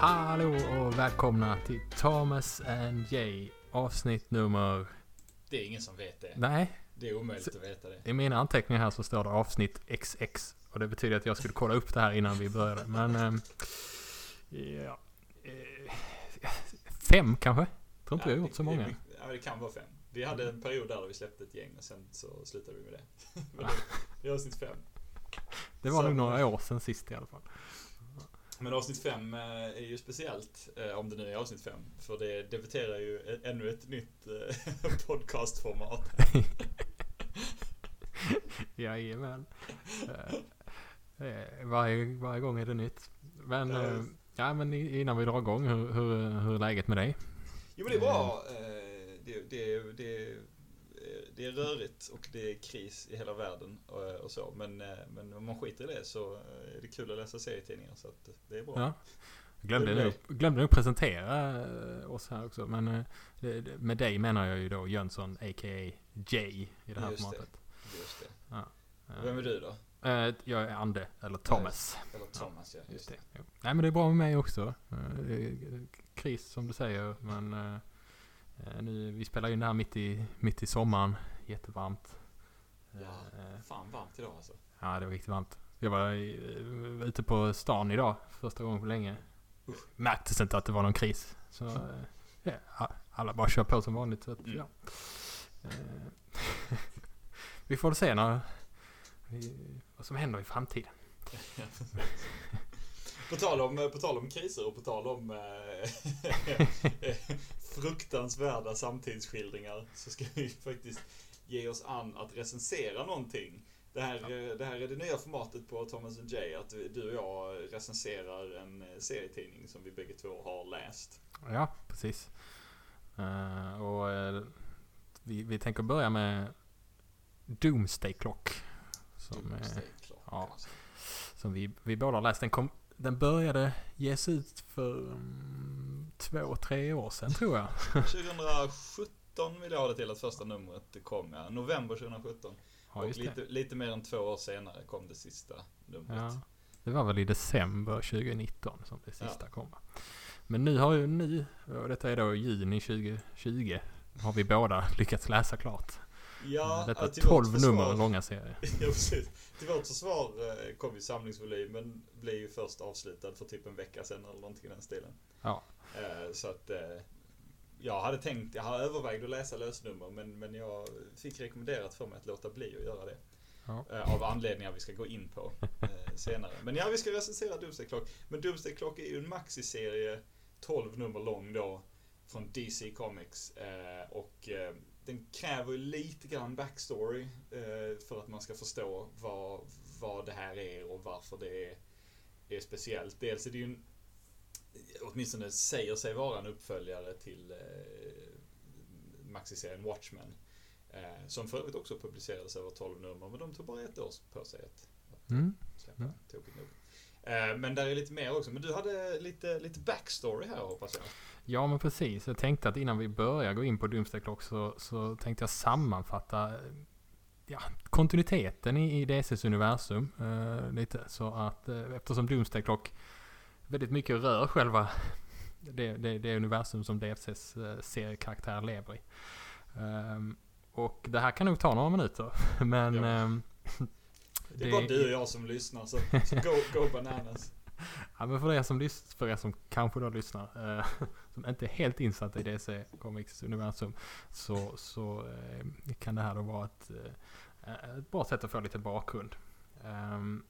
Hallå och välkomna till Thomas and Jay avsnitt nummer... Det är ingen som vet det. Nej, Det är omöjligt att veta det. i mina anteckningar här så står det avsnitt XX. Och det betyder att jag skulle kolla upp det här innan vi började. Men... ehm, ja, eh, fem kanske? Tror inte vi har gjort så många. Det, ja, det kan vara fem. Vi hade en period där vi släppte ett gäng och sen så slutade vi med det. Men det- är avsnitt fem. Det var nog så- några år sedan sist i alla fall. Men avsnitt fem eh, är ju speciellt, eh, om det nu är avsnitt fem. För det debuterar ju ännu ett nytt eh, podcastformat. Jajamän. Varje, varje gång är det nytt. Men, Ja, ja, men innan vi drar igång, hur, hur, hur är läget med dig? Jo men det är bra. Det, det, det, det är rörigt och det är kris i hela världen och, och så. Men, eh, men om man skiter i det så eh, är det kul att läsa serietidningar så att det är bra. Ja. Glömde, nog, glömde nog presentera eh, oss här också. Men eh, det, det, med dig menar jag ju då Jönsson, a.k.a. Jay i det här Just det. formatet. Just det. Ja. Vem är du då? Eh, jag är Ande, eller Thomas. Eller Thomas ja. Just det. Nej men det är bra med mig också. Eh, det kris som du säger. Men eh, eh, nu, vi spelar ju in det här mitt i, mitt i sommaren. Jättevarmt. Ja. Eh, Fan varmt idag alltså. Ja, det var riktigt varmt. Jag var eh, ute på stan idag, första gången på länge. Märktes inte att det var någon kris. Så eh, ja, alla bara kör på som vanligt. Så att, Mm. ja. Eh, vi får se när, vad som händer i framtiden. På tal om, på tal om kriser och på tal om eh, fruktansvärda samtidsskildringar så ska vi faktiskt ge oss an att recensera någonting. Det här, eh, det här är det nya formatet på Thomas and Jay, att du och jag recenserar en eh, serietidning som vi bägge två har läst. Ja, precis. Eh, och eh, vi, vi tänker börja med Doomsday Clock. Som, eh, Doomsday Clock, ja. alltså. som vi, vi båda läst. Den, kom, den började ges ut för mm, två, tre år sedan tror jag. 2017 vill jag ha det till att första numret kom, ja. November 2017. Ja, och lite, lite mer än två år senare kom det sista numret. Ja, det var väl i december 2019 som det sista Ja. kom. Men nu har ju nu, och detta är då juni 2020, har vi båda lyckats läsa klart. Ja, detta ja, till vårt 12 försvar- nummer långa serie. Ja, precis. Till vårt försvar eh, kom ju samlingsvolymen, blev ju först avslutad för typ en vecka sedan eller någonting i den stilen. Ja. Eh, Så att eh, jag hade tänkt, jag har övervägt att läsa lösnummer men, men jag fick rekommenderat för mig att låta bli att göra det. Ja. Av anledningar vi ska gå in på senare. Men ja, vi ska recensera Doomsday Clock. Men Doomsday Clock är ju en maxiserie, 12 nummer lång då, från DC Comics. Och den kräver lite grann backstory eh, för att man ska förstå vad, vad det här är och varför det är, är speciellt. Dels är det ju en, åtminstone säger sig vara en uppföljare till eh, maxiserien Watchmen. Eh, som för övrigt också publicerades över 12 nummer, men de tog bara ett år på sig att, att Mm. släppa Mm. tokigt nog. Eh, men där är lite mer också. Men du hade lite, lite backstory här hoppas jag. Ja men precis. Jag tänkte att innan vi börjar gå in på Doomsday Clock så, så tänkte jag sammanfatta eh, ja, kontinuiteten i, i DCs universum. Eh, lite så att eh, eftersom Doomsday Clock väldigt mycket rör själva det, det, det universum som DFCs eh, seriekaraktär lever i. Ehm, och det här kan nog ta några minuter. Men Ja. Det är bara du och jag som lyssnar, så, så go, go bananas. Ja men för er som, för er som kanske då lyssnar, eh, som inte är helt insatta i DC Comics universum, så, så eh, kan det här då vara ett, eh, ett bra sätt att få lite bakgrund. Ehm,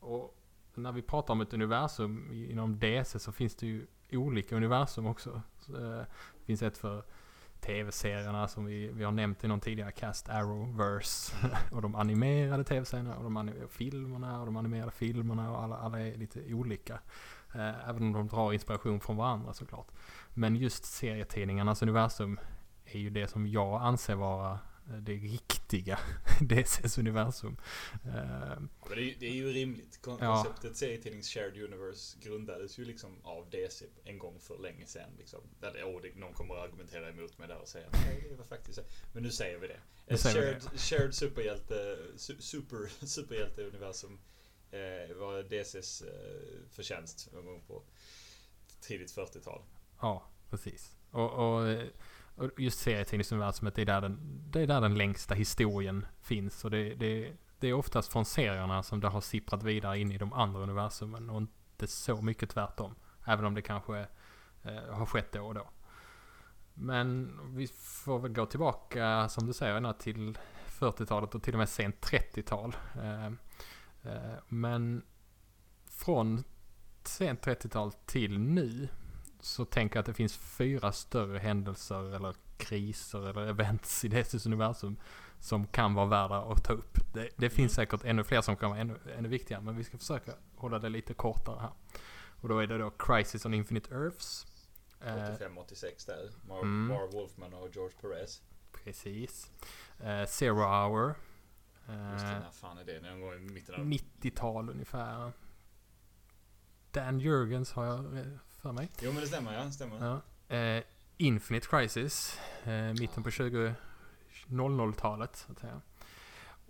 och när vi pratar om ett universum inom DC så finns det ju olika universum också. Så, eh, det finns ett för tv-serierna som vi, vi har nämnt i någon tidigare cast, Arrowverse. och de animerade tv-serierna och de animerade filmerna och de animerade filmerna och alla, alla är lite olika. Eh, även om de drar inspiration från varandra såklart. Men just serietidningarnas universum är ju det som jag anser vara det riktiga DCs universum. Eh, Ja, men det, är, ju- det är ju rimligt. Kon- Ja. Konceptet serietidnings shared universe grundades ju liksom av DC en gång för länge sedan. Liksom. Eller, oh, det, någon kommer att argumentera emot mig där och säga nej, det var faktiskt så. Men nu säger vi det. Ett säger vi shared, shared superhjälte, su, super, superhjälte-universum eh, var DCs eh, förtjänst någon gång på tidigt 40-tal. Ja, precis. Och, och, och just serietidningsuniversumet, det är, där den, det är där den längsta historien finns. Och det, det, det är oftast från serierna som det har sipprat vidare in i de andra universumen och inte så mycket tvärtom. Även om det kanske eh, har skett då och då. Men vi får väl gå tillbaka, som du säger, till 40-talet och till och med sent 30-tal. Eh, eh, men från sent 30-tal till nu så tänker jag att det finns fyra större händelser eller kriser eller events i DCs universum som kan vara värda att ta upp. Det, det finns mm. säkert ännu fler som kan vara ännu, ännu viktigare men vi ska försöka hålla det lite kortare här. Och då är det då Crisis on Infinite Earths. 85-86 eh, där. Mar, mm. Mar Wolfman och George Perez. Precis. Uh, Zero Hour. Uh, Just det, när fan är det? Någon gång i mitten av... 90-tal ungefär. Dan Jurgens har jag för mig. Jo men det stämmer ja, stämmer. Ja. Uh, Infinite Crisis. mitten på 20 00-talet så att säga.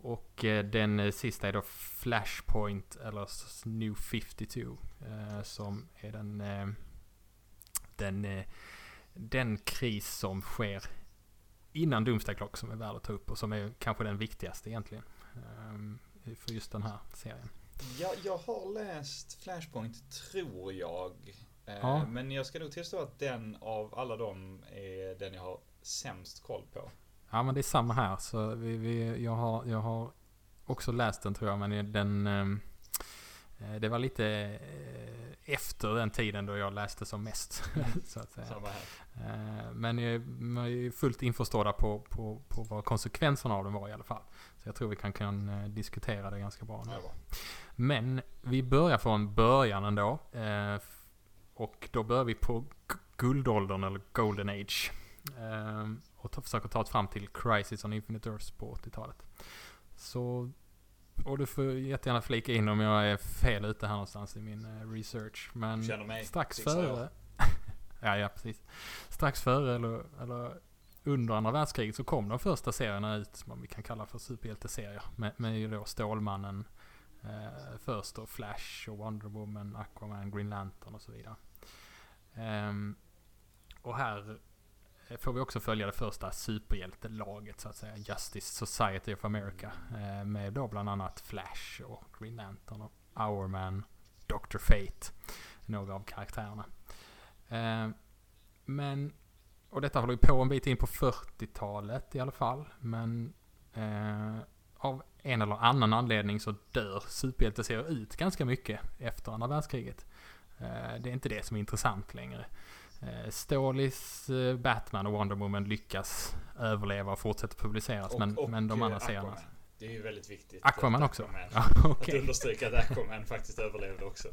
Och eh, den eh, sista är då Flashpoint eller New 52. Eh, som är den, eh, den, eh, den kris som sker innan Doomsday Clock som är värd att ta upp och som är kanske den viktigaste egentligen. Eh, för just den här serien. Ja, jag har läst Flashpoint tror jag. Ja. Men jag ska nog tillstå att den av alla dem är den jag har sämst koll på. Ja men det är samma här. Så vi, vi, jag, har, jag har också läst den tror jag, men den... Ehm, eh, det var lite eh, efter den tiden då jag läste som mest. så att säga. Samma här. Eh, men jag, är fullt införstådda på, på, på vad konsekvenserna av den var i alla fall. Så jag tror vi kan, kan eh, diskutera det ganska bra nu. Ja. Men vi börjar från början ändå. Eh, och då börjar vi på guldåldern eller Golden Age. Ehm, och ta, försöker ta oss fram till Crisis on Infinite Earths på 80-talet. Så, och du får jättegärna flika in om jag är fel ute här någonstans i min uh, research. Men strax före... ja, ja, precis. Strax före eller, eller under andra världskriget så kom de första serierna ut, som vi kan kalla för superhjälteserier. Med, med ju då Stålmannen eh, först då Flash och Wonder Woman, Aquaman, Green Lantern och så vidare. Um, och här eh, får vi också följa det första superhjältelaget så att säga. Justice Society of America. Eh, med då bland annat Flash och Green Lantern och Hourman, Dr. Fate. Några av karaktärerna. Eh, men, och detta håller ju på en bit in på 40-talet i alla fall. Men eh, av en eller annan anledning så dör superhjälteserier ut ganska mycket efter andra världskriget. det är inte det som är intressant längre. Eh, Stålis eh, Batman och Wonder Woman lyckas överleva och fortsätta publiceras. Och, men, och men de andra serierna... Det är ju väldigt viktigt. Aquaman också? Aquaman, ja, okay. Att understryka att Aquaman faktiskt överlevde också.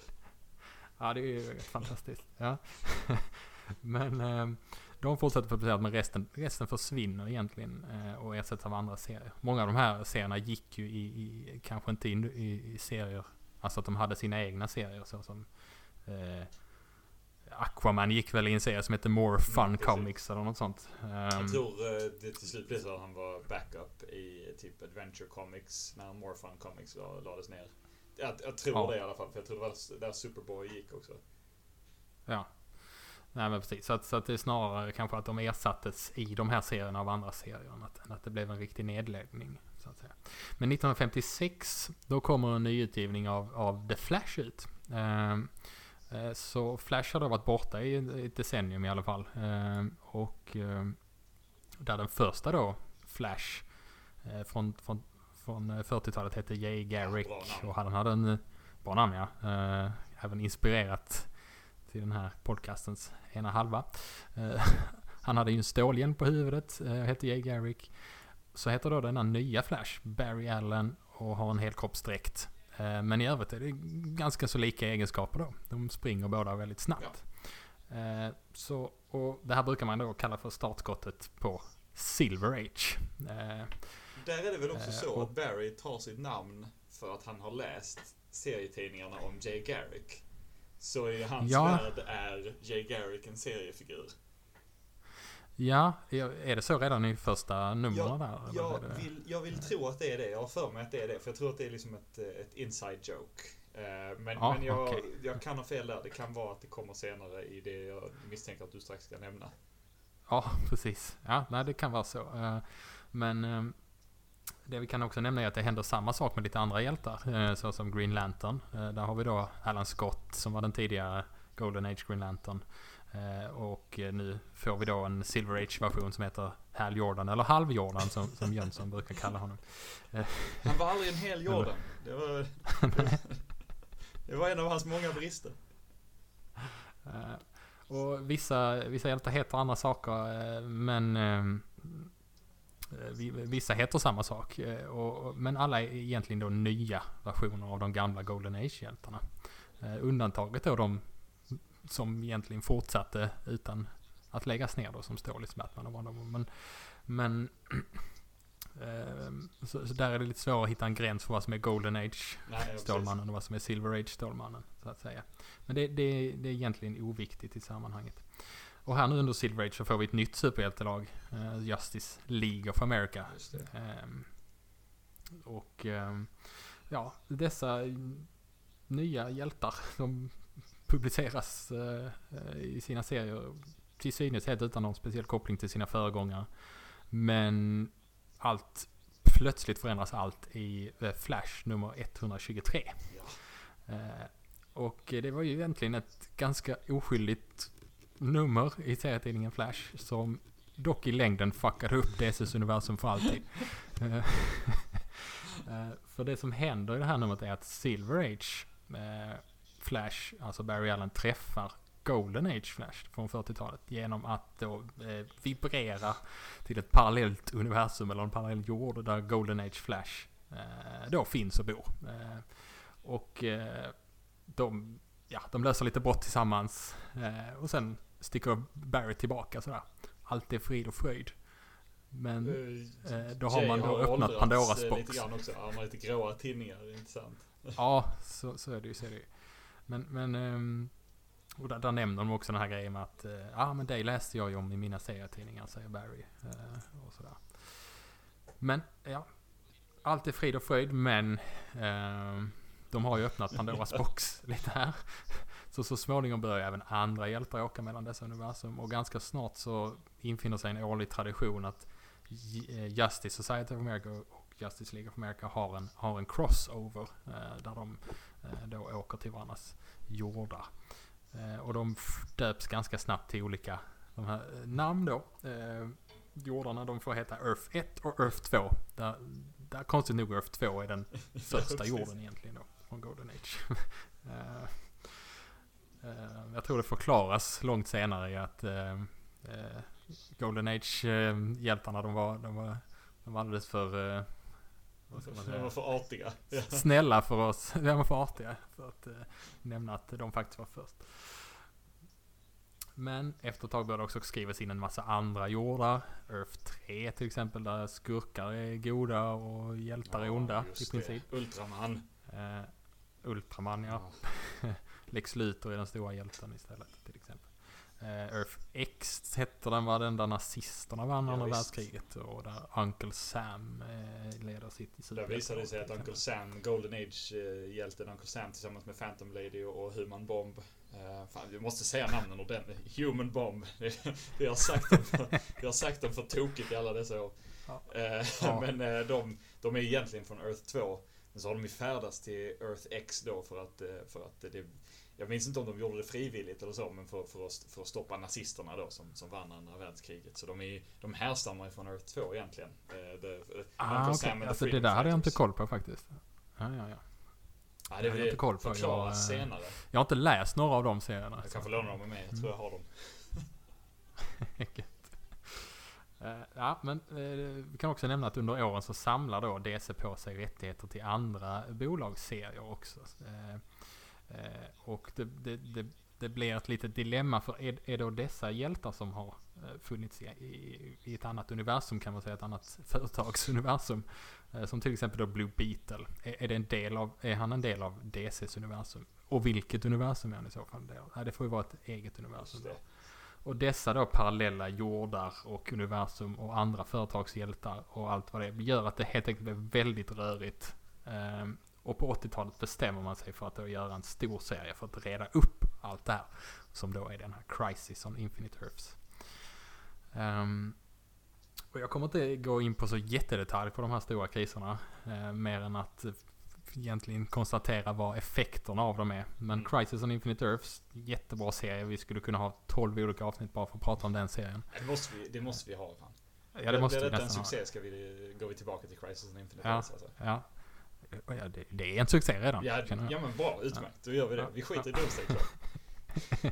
Ja, det är ju fantastiskt. Ja. men eh, de fortsätter publiceras men resten, resten försvinner egentligen och ersätts av andra serier. Många av de här serierna gick ju i, i kanske inte in i, i, serier, alltså att de hade sina egna serier så som eh, Aquaman gick väl i en serie som heter More Fun mm, Comics eller något sånt. Um, jag tror uh, det till slut blev så att han var backup i typ Adventure Comics när More Fun Comics lades ner. Jag, jag tror ja. det i alla fall, för jag tror det var där Superboy gick också. Ja. Nej men precis, så att, så att det är snarare kanske att de ersattes i de här serierna av andra serier än att, än att det blev en riktig nedläggning. Så att säga. Men 1956, då kommer en nyutgivning av, av The Flash ut. Um, Eh, så Flash har då varit borta i ett decennium i alla fall. Eh, och eh, där den första då, Flash, från, från, från 40-talet hette Jay Garrick. Och han hade en bra namn ja. Även inspirerat till den här podcastens ena halva. Han hade ju en stålhjälm på huvudet, hette Jay Garrick. Så heter då denna nya Flash Barry Allen och har en helkroppsdräkt. Eh, men i övrigt är det ganska så lika egenskaper då. De springer båda väldigt snabbt. Ja. Eh, så, och det här brukar man då kalla för startskottet på Silver Age. Eh, Där är det väl också så att Barry tar sitt namn för att han har läst serietidningarna om Jay Garrick. Så i hans ja, värld är Jay Garrick en seriefigur. Ja, är det så redan i första numren där? Jag vill, jag vill tro att det är det. Jag har för mig att det är det. För jag tror att det är liksom ett, ett inside joke Eh, Men, Ja, men jag, okej. jag kan ha fel där. Det kan vara att det kommer senare i det jag misstänker att du strax ska nämna. Ja, precis. Ja, nej, det kan vara så. Eh, Men eh, det vi kan också nämna är att det händer samma sak med lite andra hjältar. eh, Så som Green Lantern. Eh, Där har vi då Alan Scott som var den tidigare Golden Age Green Lantern. Eh, Och nu får vi då en Silver Age-version som heter Hal Jordan, eller Halv Jordan som, som Jönsson brukar kalla honom. Han var aldrig en hel Jordan. Det var, det var en av hans många brister. Och vissa, vissa hjältar heter andra saker, men eh, vi- vissa heter samma sak. eh, Och, men alla är egentligen då nya versioner av de gamla Golden Age-hjältarna. Eh, Undantaget då de som egentligen fortsatte utan att läggas ner då, som Stålis Batman och Wonder Woman. Men, men eh, så, så där är det lite svårare att hitta en gräns för vad som är Golden Age Nej, ja, precis. Stålmannen och vad som är Silver Age Stålmannen. Så att säga. Men det, det, det är egentligen oviktigt i sammanhanget. Och här nu under Silver Age så får vi ett nytt superhjältelag. eh, Justice League of America. Ehm, och ehm, ja, dessa nya hjältar de publiceras eh, i sina serier till synes helt utan någon speciell koppling till sina föregångare. Men allt, plötsligt förändras allt i eh, Flash nummer 123. Ja. Eh, och det var ju egentligen ett ganska oskyldigt nummer i serietidningen Flash som dock i längden fuckade upp DCs universum för alltid. Eh, eh, för det som händer i det här numret är att Silver Age eh, Flash, alltså Barry Allen, träffar Golden Age Flash från 40-talet genom att då eh, vibrera till ett parallellt universum eller en parallell jord där Golden Age Flash eh, då finns och bor. Eh, och de, ja, de löser lite brott tillsammans och sen sticker Barry tillbaka sådär. Allt är frid och fröjd. Men eh, då har Jay man då har öppnat åldrats, Pandoras eh, box. Lite grann också. Han har lite gråa tinningar, intressant. Ja, så, så är det ju. Så är det ju. Men, men ehm, och där, där nämner de också den här grejen med att ja ah, men det läste jag ju om i mina serietidningar, säger Barry. eh, och sådär. Men ja, allt är frid och fröjd, men ehm, de har ju öppnat Pandoras box lite här. Så så småningom börjar även andra hjältar åka mellan dessa universum och ganska snart så infinner sig en årlig tradition att eh, Justice Society of America och Justice League of America har en, har en crossover eh, där de eh, då åker till varandras jordar. Och de döps ganska snabbt till olika de här namn då. Jordarna de får heta Earth 1 och Earth 2. Där, där konstigt nog Earth 2 är den första jorden egentligen då, från Golden Age. Eh, eh, jag tror det förklaras långt senare i att eh, Golden Age-hjältarna de var, de, var, de var alldeles för De var för artiga. Ja. snälla för oss, ja men för artiga, för att nämna att de faktiskt var först. Men efter ett tag började också skrivas in en massa andra jordar. Earth 3 till exempel, där skurkar är goda och hjältar är onda i princip. Det. Ultraman. Eh, Ultraman ja. Lex Luthor är den stora hjälten istället till exempel. Eh, Earth X hette den, var den där nazisterna vann Ja, andra världskriget och där Uncle Sam eh, leder sitt Där visade det sig att Uncle. Sam, Golden Age-hjälten Uncle Sam tillsammans med Phantom Lady och, Human Bomb. Uh, fan, vi måste säga namnen ordentligt. Human Bomb. Vi, har sagt dem för, vi har sagt dem för tokigt i alla dessa år. Ja. Eh, Ja. Men eh, de, de är egentligen från Earth 2. Men så har de ju färdats till Earth X då för att, eh, för att det jag minns inte om de gjorde det frivilligt eller så, men för, för, att, för att stoppa nazisterna då som, som vann andra världskriget. Så de, är, de härstammar från Earth 2 egentligen. Eh, the- Ah, Uncle okej. Sam and the Alltså det där hade jag inte koll på faktiskt. Ja, ja, ja. Ja, Jag har inte koll på. Jag, eh, senare. Jag har inte läst några av de serierna. Jag kan få låna dem med mig. Jag tror jag har dem. Eh, ja, men eh, vi kan också nämna att under åren så samlar då DC på sig rättigheter till andra bolagsserier också. Eh, och det, det, det, det blir ett litet dilemma för är, är då dessa hjältar som har funnits i, i, i ett annat universum kan man säga, ett annat företagsuniversum. Som till exempel då Blue Beetle. Är, är, det en del av, är han en del av DCs universum? Och vilket universum är han i så fall? Nej, det får ju vara ett eget universum då. Och dessa då parallella jordar och universum och andra företagshjältar och allt vad det är gör att det helt enkelt blir väldigt rörigt. Ehm, och på 80-talet bestämmer man sig för att då göra en stor serie för att reda upp allt det här. Som då är den här Crisis on Infinite Earths. Um, och jag kommer inte gå in på så jättedetalj på de här stora kriserna. Eh, mer än att egentligen konstatera vad effekterna av dem är. Men mm. Crisis on Infinite Earths, jättebra serie. Vi skulle kunna ha 12 olika avsnitt bara för att prata om den serien. Det måste vi, det måste vi ha. Fan. Ja, det måste Blir detta en succès ska vi, går vi tillbaka till Crisis on Infinite ja, Earths alltså. Ja. ja det, det, är en succé redan. Ja, ja men bra, utmärkt. Då gör vi det. Vi skiter i Doomsday.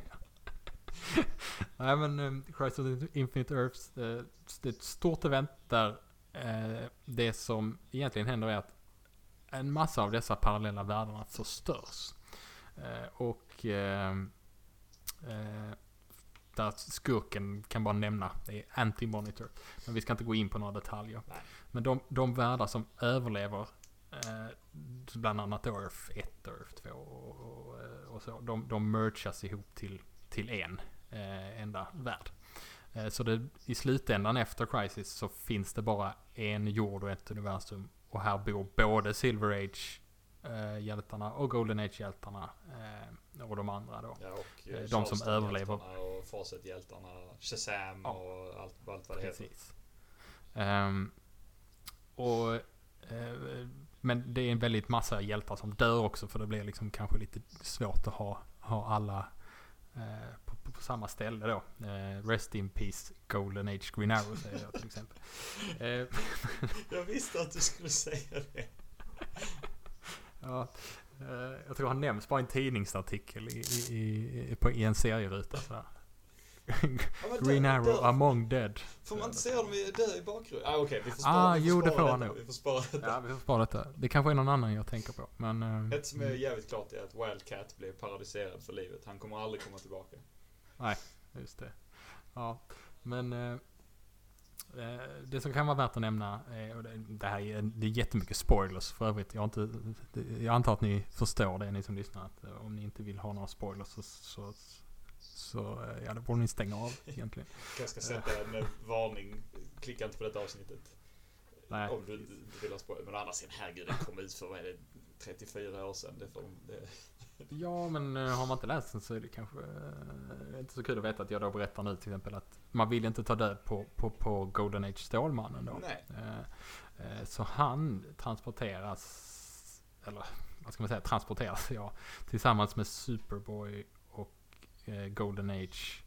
Nej men um, Crisis on Infinite Earths, uh, det är ett stort event där uh, det som egentligen händer är att en massa av dessa parallella världarna förstörs. Uh, och där skurken kan bara nämna, det är Anti-Monitor. Men vi ska inte gå in på några detaljer. Nej. Men de, de världar som överlever, eh, bland annat Earth 1 och Earth 2 och, och, och så, de, de mergas ihop till, till en eh, enda värld. Eh, så det, i slutändan efter Crisis så finns det bara en jord och ett universum. Och här bor både Silver Age eh, hjältarna och Golden Age-hjältarna. Eh, och de andra då. Ja, och eh, de som överlever. Och Facet-hjältarna, Shazam ja. och allt, allt vad det Precis. heter. Um, och, uh, men det är en väldigt massa hjältar som dör också för det blir liksom kanske lite svårt att ha, ha alla uh, på, samma ställe då. Uh, rest in peace Golden Age Green Arrow säger jag till exempel. jag visste att du skulle säga det. Ja, eh, jag tror han nämns bara i en tidningsartikel i, i, i, på, i en serieruta. Sådär. Green Arrow dör. among dead. Får man inte se honom dö i bakgrunden? Ah, Okej, okay, vi får spara, ah, vi får jo, spara det får han nog. Vi får spara detta. Ja, vi får spara detta. Det kanske är någon annan jag tänker på. Men, uh, Ett som är jävligt klart är att Wildcat blev paralyserad för livet. Han kommer aldrig komma tillbaka. Nej, just det. Ja, men uh, Eh, det som kan vara värt att nämna, och det här är, det är jättemycket spoilers för övrigt. Jag, inte, jag antar att ni förstår det, ni som lyssnar. Att eh, om ni inte vill ha några spoilers så, så, så eh, ja, då borde ni stänga av egentligen. Jag ska sätta en varning. Klicka inte på detta avsnittet. Nej. Om du, du vill ha spoilers. Men å andra sidan, herregud, det kom ut för vad är det, 34 år sedan. Det får, det, Ja, men eh, har man inte läst den så är det kanske uh, inte så kul att veta att jag då berättar nu till exempel att man vill inte ta död på, på, på Golden Age Stålmannen då. Nej. Uh, så han transporteras, eller vad ska man säga, transporteras ja, tillsammans med Superboy och Golden Age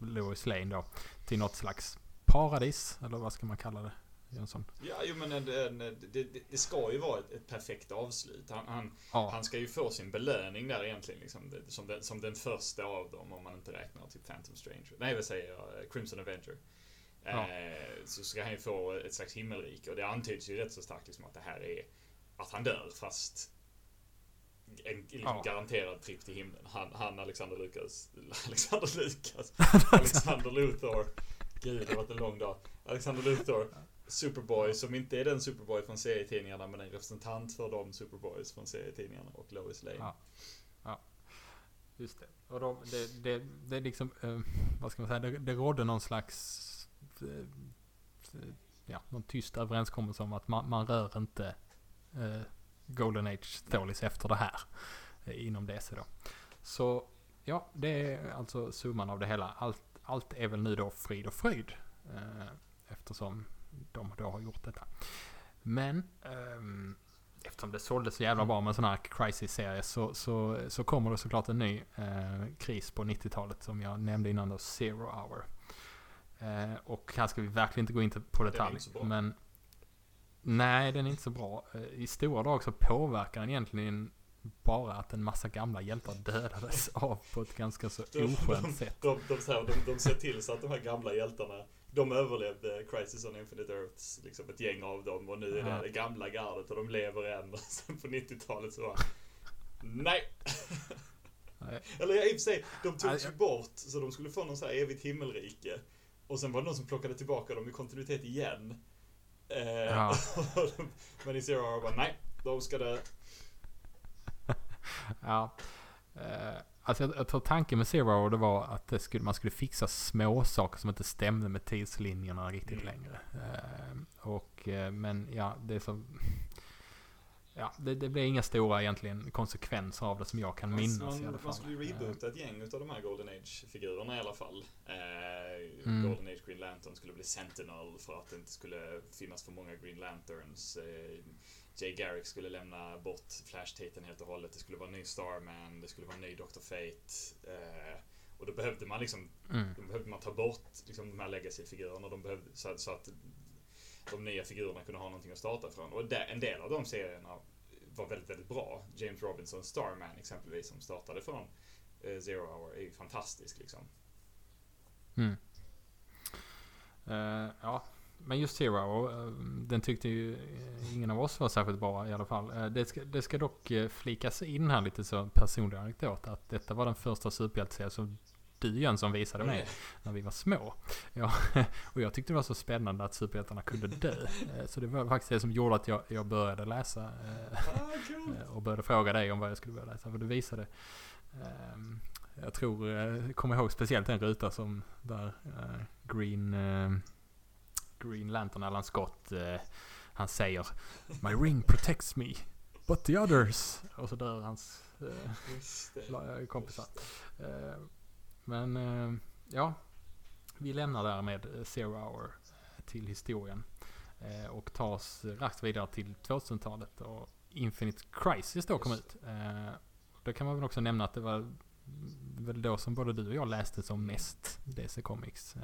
Lois Lane då till något slags paradis, eller vad ska man kalla det? Jönsson. Ja, jo men en, en, det, det, ska ju vara ett, ett perfekt avslut. Han, han, ja. han, ska ju få sin belöning där egentligen. Liksom, det, som, den, som den första av dem, om man inte räknar typ Phantom Stranger. Nej, vad säger jag? Crimson Avenger. Ja. Eh, så ska han ju få ett slags himmelrike. Och det antyds ju rätt så starkt liksom att det här är att han dör, fast en liksom ja. garanterad tripp till himlen. Han, han Alexander Lukas, Alexander Lukas, Alexander Luthor. Gud, det har varit en lång dag. Alexander Luthor Superboy som inte är den Superboy från serietidningarna men en representant för de Superboys från serietidningarna och Lois Lane. Ja. ja. Just det. Och de, det, det, det är liksom, eh, vad ska man säga, det, det rådde någon slags, eh, ja, någon tyst överenskommelse om att man, man rör inte eh, Golden Age Stories efter det här eh, inom DC då. Så ja, det är alltså summan av det hela. Allt, allt är väl nu då frid och fröjd. Eh, eftersom de då har gjort detta. Men um, eftersom det såldes så jävla bra med sådana här crisis-serier så, så, så kommer det såklart en ny uh, kris på 90-talet som jag nämnde innan då, Zero Hour. Uh, och här ska vi verkligen inte gå in på detalj. Men nej, den är inte så bra. Uh, I stora drag så påverkar den egentligen bara att en massa gamla hjältar dödades av på ett ganska så oskönt sätt. De, de, de, de, de ser till så att de här gamla hjältarna de överlevde Crisis on Infinite Earths, liksom ett gäng av dem och nu är det det gamla gardet och de lever än. Och sen på 90-talet så var Nej! nej. Eller i och för sig, de togs ju bort så de skulle få någon sån här evigt himmelrike. Och sen var det någon som plockade tillbaka dem i kontinuitet igen. Eh, ja. men i Zero Hour bara nej, de ska dö. ja. Uh. Alltså jag, jag tror tanken med Zero det var att det skulle, man skulle fixa små saker som inte stämde med tidslinjerna riktigt mm. längre. Uh, och, uh, men ja, det är så... ja, det, det blev inga stora egentligen konsekvenser av det som jag kan minnas man, i alla fall. Man skulle ju reboota ett gäng utav de här Golden Age-figurerna i alla fall. Eh, Mm. Golden Age Green Lantern skulle bli Sentinel för att det inte skulle finnas för många Green Lanterns. Jay Garrick skulle lämna bort Flash-titeln helt och hållet. Det skulle vara en ny Starman, det skulle vara en ny Dr. Fate. Eh, och då behövde man liksom Mm. då behövde man ta bort liksom, de här legacy-figurerna de behövde, så, så att de nya figurerna kunde ha någonting att starta från. Och där, en del av de serierna var väldigt, väldigt bra. James Robinson Starman exempelvis som startade från eh, Zero Hour är ju fantastisk liksom. Mm. Eh, ja, men just Zero, eh, den tyckte ju ingen av oss var särskilt bra i alla fall. Eh, det, ska, det ska dock eh, flikas in här lite så personlig anekdot att detta var den första superhjälteserien som du Jönsson visade mig när vi var små. Ja, och jag tyckte det var så spännande att superhjältarna kunde dö. Så det var faktiskt det som gjorde att jag, jag började läsa. Ah, och började fråga dig om vad jag skulle börja läsa. För du visade. ehm, jag tror, jag kommer ihåg speciellt en ruta som där Green, Green Lantern, Alan Scott, eh, han säger My ring protects me, but the others. Och så dör hans eh, det. la- kompisar. Eh, men eh, ja, vi lämnar där med eh, Zero Hour eh, till historien. Eh, och tar oss raskt vidare till 2000-talet och Infinite Crisis då kom ut. Eh, då kan man väl också nämna att det var väl då som både du och jag läste som mest DC Comics.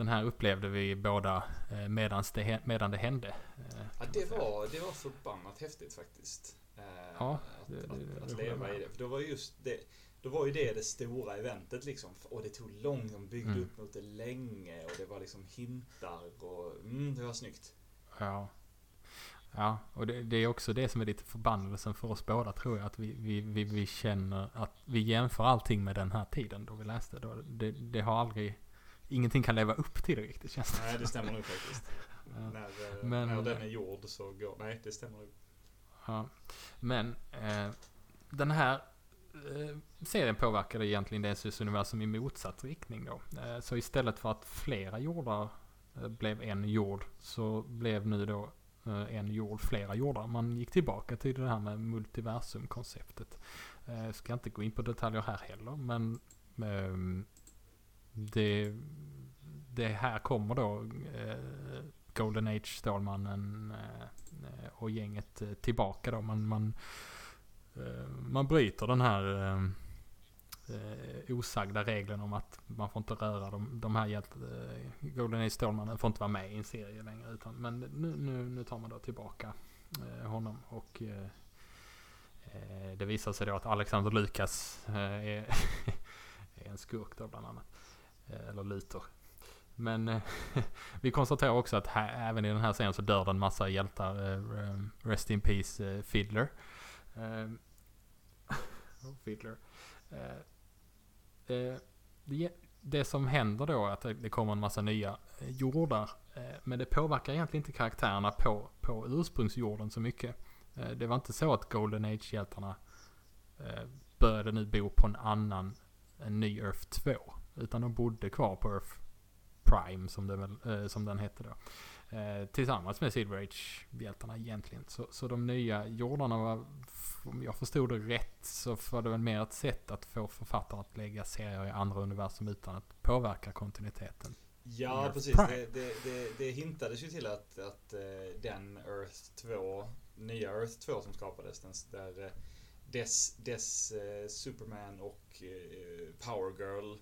Den här upplevde vi båda eh, medans det, medan det hände. eh, Ja, det var, det var förbannat häftigt faktiskt. Eh, Ja, att, det- att, det att jag leva i det. För då var just det, då var ju det det stora eventet liksom. Och det tog långt, de byggde Mm. upp mot det länge och det var liksom hintar och mm, det var snyggt. Ja. Ja, och det, det är också det som är lite förbannelsen för oss båda tror jag. Att vi, vi, vi, vi känner att vi jämför allting med den här tiden då vi läste. Då, det, det har aldrig, ingenting kan leva upp till det riktigt känns det Nej, det stämmer nog faktiskt. Ja. När, eh, Men- när den är gjord så går... Nej, det stämmer nog. Ja. Men eh, den här eh, serien påverkade egentligen DCs universum i motsatt riktning då. Eh, så istället för att flera jordar eh, blev en jord så blev nu då eh, en jord flera jordar. Man gick tillbaka till det här med multiversum-konceptet. Eh, ska inte gå in på detaljer här heller men ehm, det, det här kommer då eh, Golden Age, Stålmannen eh, och gänget eh, tillbaka då. Man, man, eh, man bryter den här eh, eh, osagda regeln om att man får inte röra de, de här eh, Golden Age Stålmannen får inte vara med i en serie längre. Utan, men nu, nu, nu tar man då tillbaka honom och det visar sig då att Alexander Lukas är, är en skurk då bland annat. Eh, eller liter. Men eh, vi konstaterar också att här, även i den här serien så dör det en massa hjältar. Eh, rest in peace eh, Fiddler. Ehm, oh, Fiddler. Det, det som händer då är att det, kommer en massa nya jordar. Men det påverkar egentligen inte karaktärerna på, på ursprungsjorden så mycket. Det var inte så att Golden Age-hjältarna började nu bo på en annan, en ny Earth 2. Utan de bodde kvar på Earth Prime som, det väl, eh, som den hette då. Eh, tillsammans med Silver Age-hjältarna egentligen. Så, så de nya jordarna var, om jag förstod det rätt, så var det väl mer ett sätt att få författare att lägga serier i andra universum utan att påverka kontinuiteten. Ja, Earth precis. Det, det, det, det hintades ju till att, att eh, den Earth 2, nya Earth 2 som skapades, den, där dess, dess Superman och Power Girl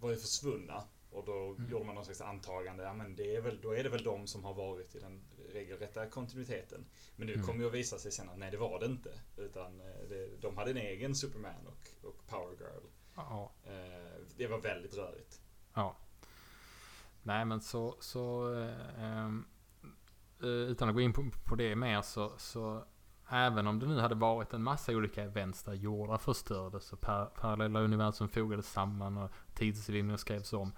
var ju försvunna. Och då Mm. gjorde man någon slags antagande, ja men det är väl, då är det väl de som har varit i den regelrätta kontinuiteten. Men nu Mm. kommer ju att visa sig sen att nej det var det inte. Utan eh, det, de hade en egen Superman och, och Power Girl. Ja. Eh, det var väldigt rörigt. Ja. Nej men så, så eh, ehm, eh, utan att gå in på, på det mer så, så även om det nu hade varit en massa olika events där jordar förstördes och par, parallella universum fogades samman och tidslinjer skrevs om.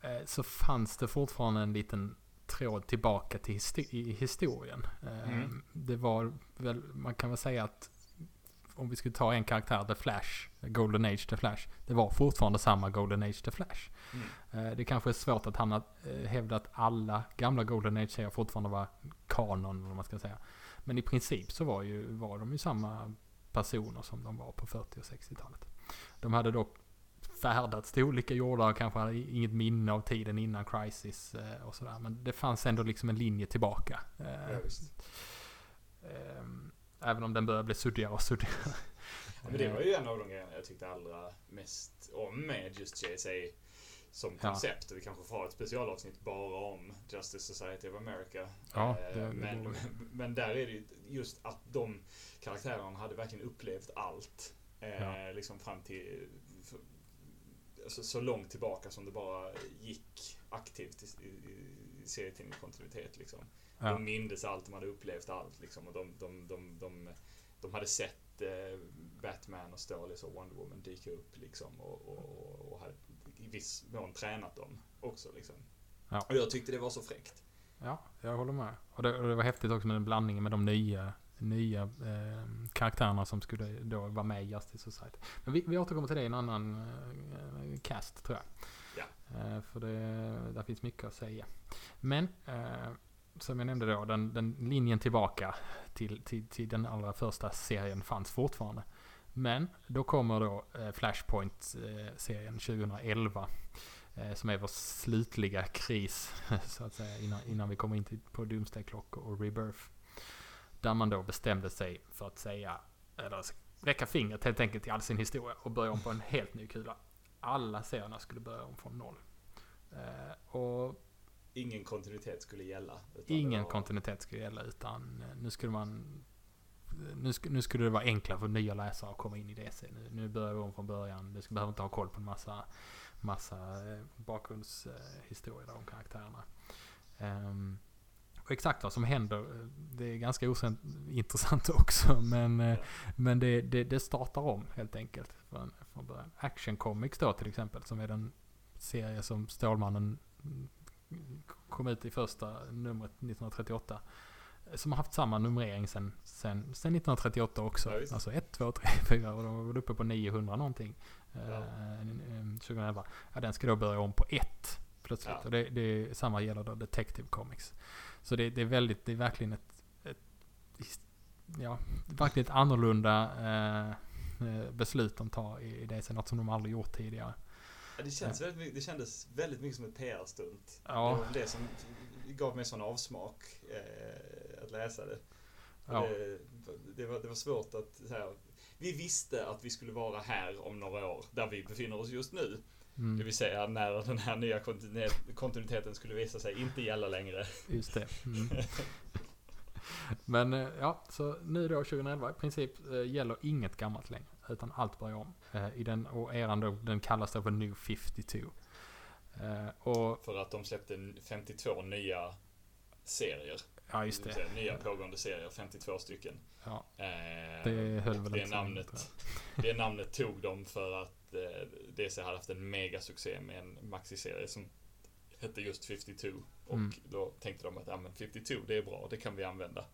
Eh, så fanns det fortfarande en liten tråd tillbaka till histo- i historien. Eh, Mm. Det var väl, man kan väl säga att om vi skulle ta en karaktär, The Flash, Golden Age The Flash. Det var fortfarande samma Golden Age The Flash. Mm. Eh, Det kanske är svårt att hamna, hävda att alla gamla Golden Age-serier fortfarande var kanon, eller vad man ska säga. Men i princip så var, ju, var de ju samma personer som de var på 40 och 60-talet. De hade dock färdats till olika jordar och kanske hade inget minne av tiden innan Crisis eh, och sådär. Men det fanns ändå liksom en linje tillbaka. Eh, Ja, visst. eh, även om den börjar bli suddigare och suddigare. Ja, men det var ju en av de grejerna jag tyckte allra mest om med just JSA som Ja. koncept. Och vi kanske får ha ett specialavsnitt bara om Justice Society of America. Ja, Eh, det- det men, borde men där är det ju just att de karaktärerna hade verkligen upplevt allt. Eh, Ja. Liksom fram till för, alltså, så långt tillbaka som det bara gick aktivt i, i, i serietidningskontinuitet. Liksom. Ja. De mindes allt, de hade upplevt allt. Liksom, och de, de, de, de, de hade sett eh, Batman och Stålis och Wonder Woman dyka upp. Liksom, och, och, och hade viss mån tränat dem också. Liksom. Ja. Och jag tyckte det var så fräckt. Ja, jag håller med. Och det, och det var häftigt också med den blandningen med de nya, nya eh, karaktärerna som skulle då vara med i Justice Society. Men vi, vi återkommer till det i en annan eh, cast tror jag. Ja. Eh, för det, där finns mycket att säga. Men eh, som jag nämnde då, den, den linjen tillbaka till, till, till den allra första serien fanns fortfarande. Men då kommer då eh, Flashpoint-serien 2011. Eh, som är vår slutliga kris, så att säga, innan, innan vi kommer in till, på Doomsday Clock och Rebirth. Där man då bestämde sig för att säga, eller räcka fingret helt enkelt till all sin historia och börja om på en helt ny kula. Alla serierna skulle börja om från noll. Eh, och Ingen kontinuitet skulle gälla. ingen var- kontinuitet skulle gälla utan nu skulle man nu, sk- nu skulle det vara enklare för nya läsare att komma in i DC. Nu, nu börjar vi om från början. Du behöver inte ha koll på en massa, massa eh, bakgrundshistorier om karaktärerna. Um, och exakt vad som händer, eh, det är ganska osänt, intressant också. Men, Ja. men det, det, det startar om helt enkelt från, från början. Action Comics då till exempel, som är den serie som Stålmannen mm, kom ut i första numret 1938 eh, Som har haft samma numrering sen, sen, sen 1938 också. Ja, alltså 1, 2, 3, 4 och de var uppe på 900 någonting. Ja. Eh, eh, 2011. Ja, den ska då börja om på 1 plötsligt. Ja. Och det, det, samma gäller då Detective Comics. Så det, det är väldigt, det är verkligen ett, ett ja, verkligen ett annorlunda eh, eh, beslut de tar i, det. Något som de aldrig gjort tidigare. Ja, det, känns väldigt, mycket- det kändes väldigt mycket som ett PR-stunt. Ja. Det det som gav mig sån avsmak eh, att läsa det. Ja. Det, det, var, det var svårt att... Så här, vi visste att vi skulle vara här om några år, där vi befinner oss just nu. Det Mm, vill säga när den här nya kontinuitet- kontinuiteten skulle visa sig inte gälla längre. just det. Mm. Men eh, ja, så nu då 2011 i princip eh, gäller inget gammalt längre. Utan allt börjar om. Eh, I den, och eran då, den kallas då för New 52. Eh, och För att de släppte en 52 nya serier. Ja, just det. säga Nya pågående serier, 52 stycken. Ja, Eh, det höll väl det namnet, det namnet tog de för att eh, DC hade haft en megasuccé med en maxiserie som hette just 52. Och Mm. då tänkte de att ja, men 52 det är bra, det kan vi använda.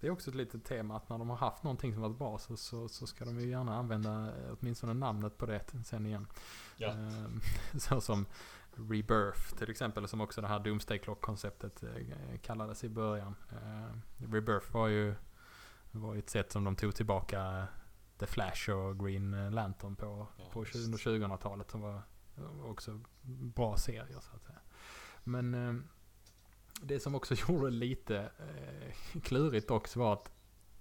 Det är också ett litet tema att när de har haft någonting som varit bra så, så, så ska de ju gärna använda eh, åtminstone namnet på det sen igen. Ja. Ehm, så som Rebirth till exempel, som också det här Doomsday Clock-konceptet eh, kallades i början. Ehm, Rebirth var ju, var ju ett sätt som de tog tillbaka The Flash och Green Lantern på, Ja, på visst. 20 2000-talet som var också bra serier så att säga. Men det som också gjorde det lite eh, klurigt också var att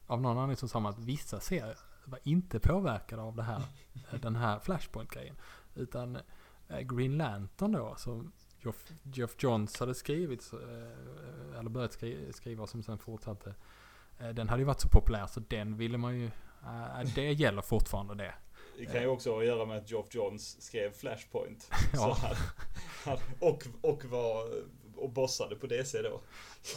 av någon anledning så sa man att vissa serier var inte påverkade av det här, eh, den här Flashpoint-grejen. Utan eh, Green Lantern då, som Geoff, Geoff Johns hade skrivit, eh, eller börjat skri, skriva som sen fortsatte. eh, Den hade ju varit så populär så den ville man ju, eh, det gäller fortfarande det. Det kan ju också ha att göra med att Geoff Johns skrev Flashpoint. Ja. Han, han, och, och var och bossade på DC då.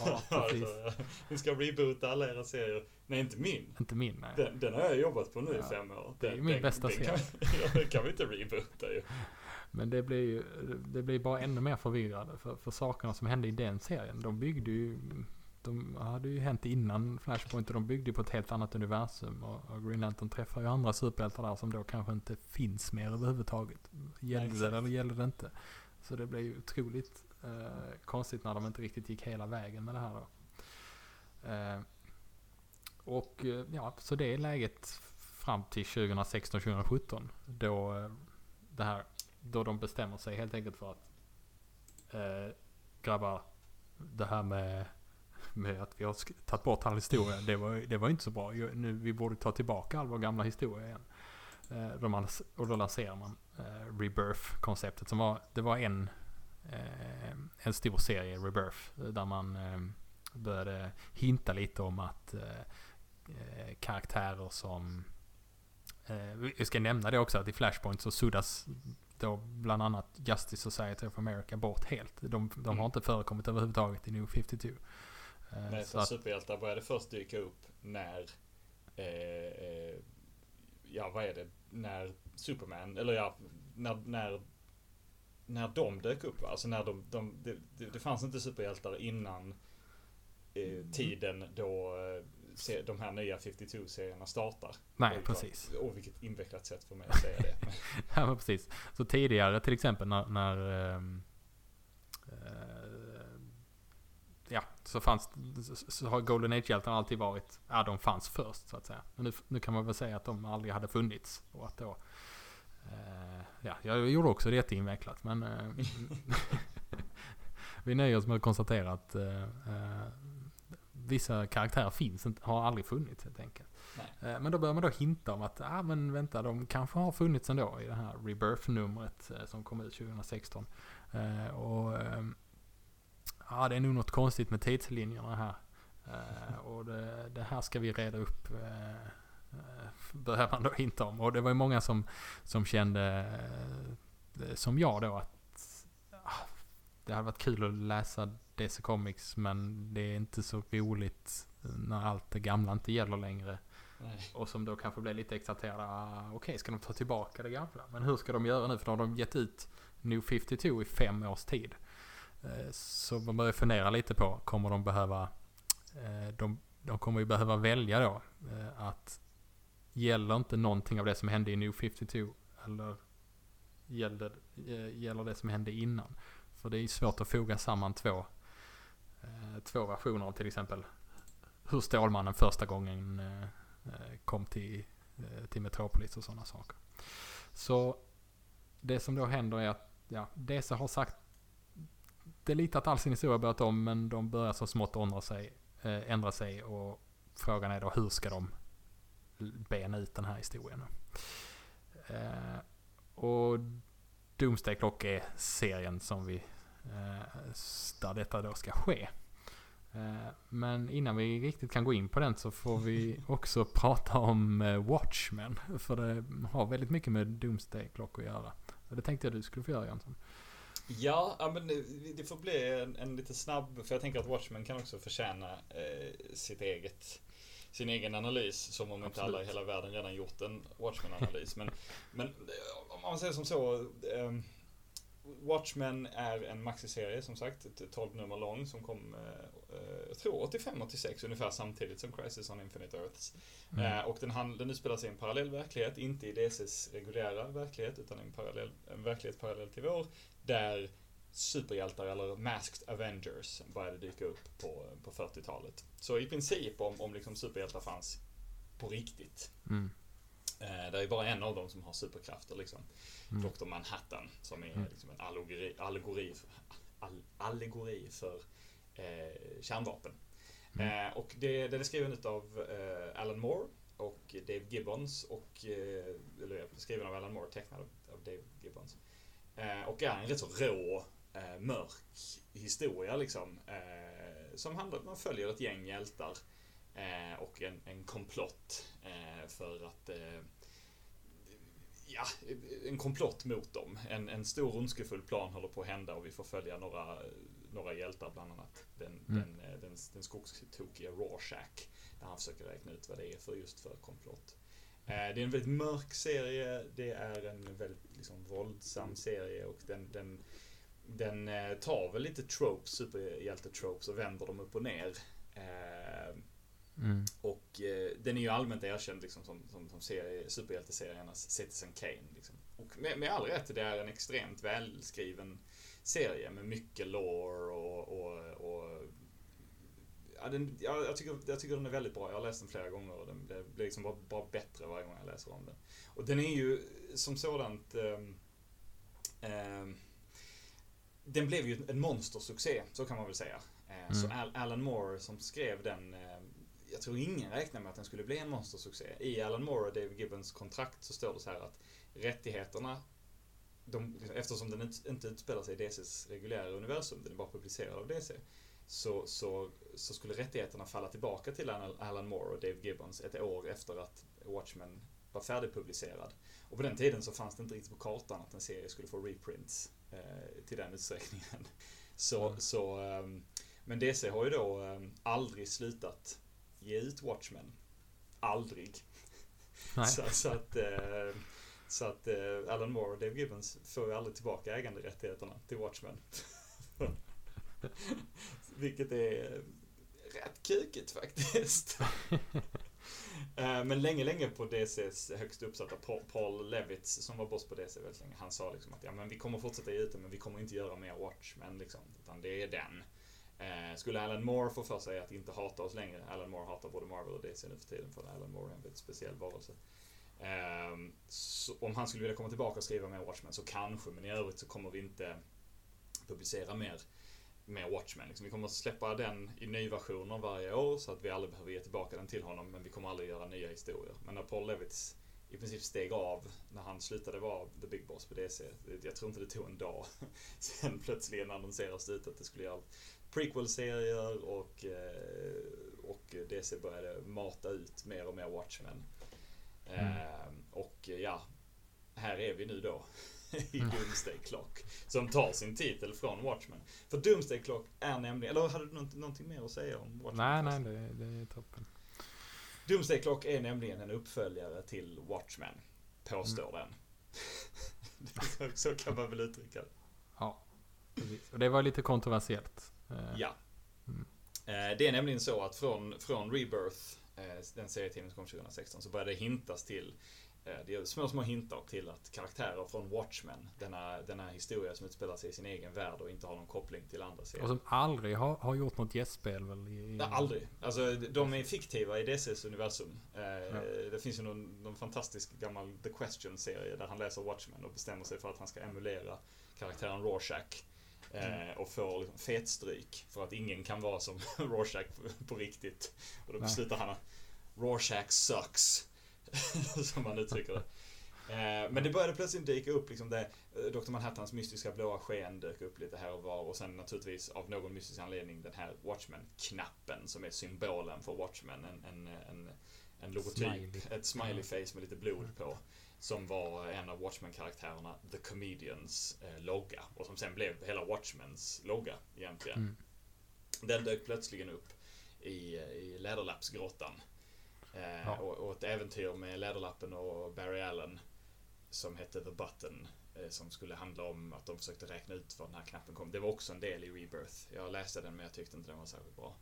Ja, alltså, vi ska reboota alla era serier. Nej, inte min. Inte min, nej. Den, den har jag jobbat på nu Ja, i fem år. det är Den, min den, bästa den kan, ja, den kan vi inte reboota ju. Men det blir ju, det blir bara ännu mer förvirrande. För, för sakerna som hände i den serien, de byggde ju, de hade ju hänt innan Flashpoint och de byggde ju på ett helt annat universum. Och, och Green Lantern träffar ju andra superhjältar där som då kanske inte finns mer överhuvudtaget. Gällde det eller gällde det inte? Så det blev ju otroligt eh, konstigt när de inte riktigt gick hela vägen med det här då. Eh, och eh, ja, så det är läget fram till 2016-2017. Då eh, det här, då de bestämmer sig helt enkelt för att eh, grabbar, det här med, med att vi har tagit bort all historia, det var, det var inte så bra. Nu, vi borde ta tillbaka all vår gamla historia igen. Eh, de, och då lanserar man eh, Rebirth-konceptet som var, det var en, eh, en stor serie, Rebirth, där man eh, började hinta lite om att eh, eh karaktärer som eh, vi ska nämna det också att i Flashpoint så suddas då bland annat Justice Society of America bort helt. De, de har Mm. inte förekommit överhuvudtaget i New 52. Eh, Nej, för att, superhjältar började först dyka upp när, eh, eh, ja vad är det, när Superman, eller ja, när, när, när de dök upp. Alltså när de, de det, det, fanns inte superhjältar innan eh, tiden då eh, de här nya 52-serierna startar. nej, Oj, precis. Åh, vilket invecklat sätt för mig att säga det. Ja, men precis. Så tidigare till exempel när, när ehm, eh, ja, så fanns, så, så har Golden Age-hjältarna alltid varit, ja de fanns först så att säga. Men nu, nu kan man väl säga att de aldrig hade funnits. Och att då, eh, ja, jag gjorde också det jätteinvecklat men eh, vi nöjer oss med att konstatera att eh, eh, vissa karaktärer finns inte, har aldrig funnits helt enkelt. Nej. Eh, Men då börjar man då hinta om att, ah, men vänta, de kanske har funnits ändå i det här Rebirth-numret eh, som kom ut 2016. Eh, och ehm, ja, det är nog något konstigt med tidslinjerna här. Och det, det här ska vi reda upp. Börjar man då hinta om. Och det var ju många som, som kände, som jag då, att ah, det hade varit kul att läsa DC Comics men det är inte så roligt när allt det gamla inte gäller längre. Nej. Och som då kanske blir lite exalterade. Ah, Okej, ska de ta tillbaka det gamla? Men hur ska de göra nu? För då har de gett ut New 52 i fem års tid. Eh, Så man börjar fundera lite på, kommer de behöva... eh, De, de kommer ju behöva välja då eh, att gäller inte någonting av det som hände i New 52 eller gäller, gäller det som hände innan? För det är ju svårt att foga samman två, Eh, två versioner av till exempel hur Stålmannen första gången eh, eh, kom till, till Metropolis och sådana saker. Så det som då händer är att ja, DC har sagt det är lite att all sin historia börjat om men de börjar så smått ändra sig, ändra sig och frågan är då hur ska de bena ut den här historien. Eh, och Doomsday Clock är serien som vi, där detta då ska ske. Eh, Men innan vi riktigt kan gå in på den så får vi också prata om eh, Watchmen. För det har väldigt mycket med Doomsday Clock att göra. Det tänkte jag du skulle få göra Jönsson. Ja, men det- får bli en, en lite snabb, för jag tänker att Watchmen kan också förtjäna eh, sitt eget, sin egen analys, som om inte alla i Absolut. hela världen redan gjort en Watchmen-analys. men, men eh, om man säger som så, eh, Watchmen är en maxiserie som sagt, ett 12 nummer lång som kom, eh, eh, jag tror 85-86 ungefär samtidigt som Crisis on Infinite Earths. Mm. Eh, och den, hand, den utspelar sig i en parallell verklighet, inte i DCs reguljära verklighet, utan en, parallell, en verklighet parallell till vår, där superhjältar eller masked avengers började dyka upp på, på 40-talet. Så i princip om, om liksom superhjältar fanns på riktigt. Mm. Eh, det är bara en av dem som har superkrafter liksom. Mm. Dr. Manhattan som är Mm. liksom en allegori, allegori, för, all, allegori för eh, kärnvapen. Mm. Eh, och det, den är skriven av eh, Alan Moore och Dave Gibbons och eh, eller skriven av Alan Moore, tecknad av, av Dave Gibbons. Eh, och är en rätt så rå, eh, mörk historia liksom. Som handlar man följer ett gäng hjältar eh, och en, en komplott eh, för att eh, Ja, en komplott mot dem. En, en stor ondskefull plan håller på att hända och vi får följa några, några hjältar, bland annat den, Mm. den, eh, den, den skogstokiga Rorschach. Där han försöker räkna ut vad det är för just för komplott. Eh, Det är en väldigt mörk serie, det är en väldigt liksom, våldsam serie och den, den, den tar väl lite tropes, superhjälte-tropes och vänder dem upp och ner. Eh, Mm. och eh, den är ju allmänt erkänd liksom, som, som, som serie, superhjälteseriernas Citizen Kane. Liksom. Och med, med all rätt, det är en extremt välskriven serie med mycket lore och, och, och Ja, den, ja, jag, tycker, jag tycker den är väldigt bra. Jag har läst den flera gånger och den blir blir liksom bara, bara bättre varje gång jag läser om den. Och den är ju som sådant... ehm, ehm, den blev ju en monstersuccé, så kan man väl säga. Eh, Så Mm. Al- Alan Moore som skrev den, eh, jag tror ingen räknade med att den skulle bli en monstersuccé. I Alan Moore och David Gibbons kontrakt så står det så här att rättigheterna, de, eftersom den inte, utspelar sig i DCs reguljära universum, den är bara publicerad av DC, så, så, så skulle rättigheterna falla tillbaka till Alan Moore och Dave Gibbons ett år efter att Watchmen var färdigpublicerad. Och på den tiden så fanns det inte riktigt på kartan att en serie skulle få reprints eh, till den utsträckningen. Så, Mm. så, ehm, men DC har ju då ehm, aldrig slutat ge ut Watchmen. Aldrig. Så, så att, eh, så att eh, Alan Moore och Dave Gibbons får ju aldrig tillbaka äganderättigheterna till Watchmen. Vilket är rätt kukigt faktiskt. Eh, Men länge, länge på DCs högst uppsatta Pa- Paul Levitz som var boss på DC väldigt länge. Han sa liksom att ja, men vi kommer fortsätta ge ut det men vi kommer inte göra mer Watchmen liksom. Utan det är den. Eh, skulle Alan Moore få för sig att inte hata oss längre. Alan Moore hatar både Marvel och DC nu för tiden för Alan Moore är en väldigt speciell varelse. Eh, så om han skulle vilja komma tillbaka och skriva mer Watchmen så kanske, men i övrigt så kommer vi inte publicera mer, mer Watchmen. Liksom, vi kommer att släppa den i nyversioner varje år så att vi aldrig behöver ge tillbaka den till honom, men vi kommer aldrig göra nya historier. Men när Paul Levitz i princip steg av när han slutade vara the big boss på DC. Jag tror inte det tog en dag. Sen plötsligen annonserades det ut att det skulle göra prequel-serier och, eh, och DC började mata ut mer och mer Watchmen. Ehm, och ja, här är vi nu då i Mm. Doomsday Clock. Som tar sin titel från Watchmen. För Doomsday Clock är nämligen, eller hade du något, någonting mer att säga om Watchmen? Nej, nej, det, det är toppen. Doomsday Clock är nämligen en uppföljare till Watchmen. Påstår Mm. den. så, så kan man väl uttrycka det. Ja, precis. Och det var lite kontroversiellt. Eh, Ja. Mm. Eh, Det är nämligen så att från, från Rebirth, eh, den serietidningen som kom 2016, så började det hintas till det är små, små hintar till att karaktärer från Watchmen, denna, denna historia som utspelar sig i sin egen värld och inte har någon koppling till andra serier. Och som aldrig har, har gjort något gästspel väl? I, i, Nej, aldrig. Alltså, de är fiktiva i DCs universum. Eh, Det finns ju någon, någon fantastisk gammal The Question-serie där han läser Watchmen och bestämmer sig för att han ska emulera karaktären Rorschach. Eh, och får liksom fetstryk för att ingen kan vara som Rorschach på, riktigt. Och då Nej. beslutar han att Rorschach sucks. som man uttrycker det. Eh, men det började plötsligt dyka upp liksom det, eh, Dr. Manhattans mystiska blåa sken dök upp lite här och var och sen naturligtvis av någon mystisk anledning den här Watchmen-knappen som är symbolen för Watchmen. En, en, en, en logotyp, Smiley. ett smiley face med lite blod på. Som var en av Watchmen-karaktärerna, The Comedians eh, logga. Och som sen blev hela Watchmens logga egentligen. Mm. Den dök plötsligen upp i, i Läderlappsgrottan. Eh, Ja. och, och ett äventyr med Läderlappen och Barry Allen som hette The Button. Eh, som skulle handla om att de försökte räkna ut var den här knappen kom. Det var också en del i Rebirth. Jag läste den men jag tyckte inte den var särskilt bra.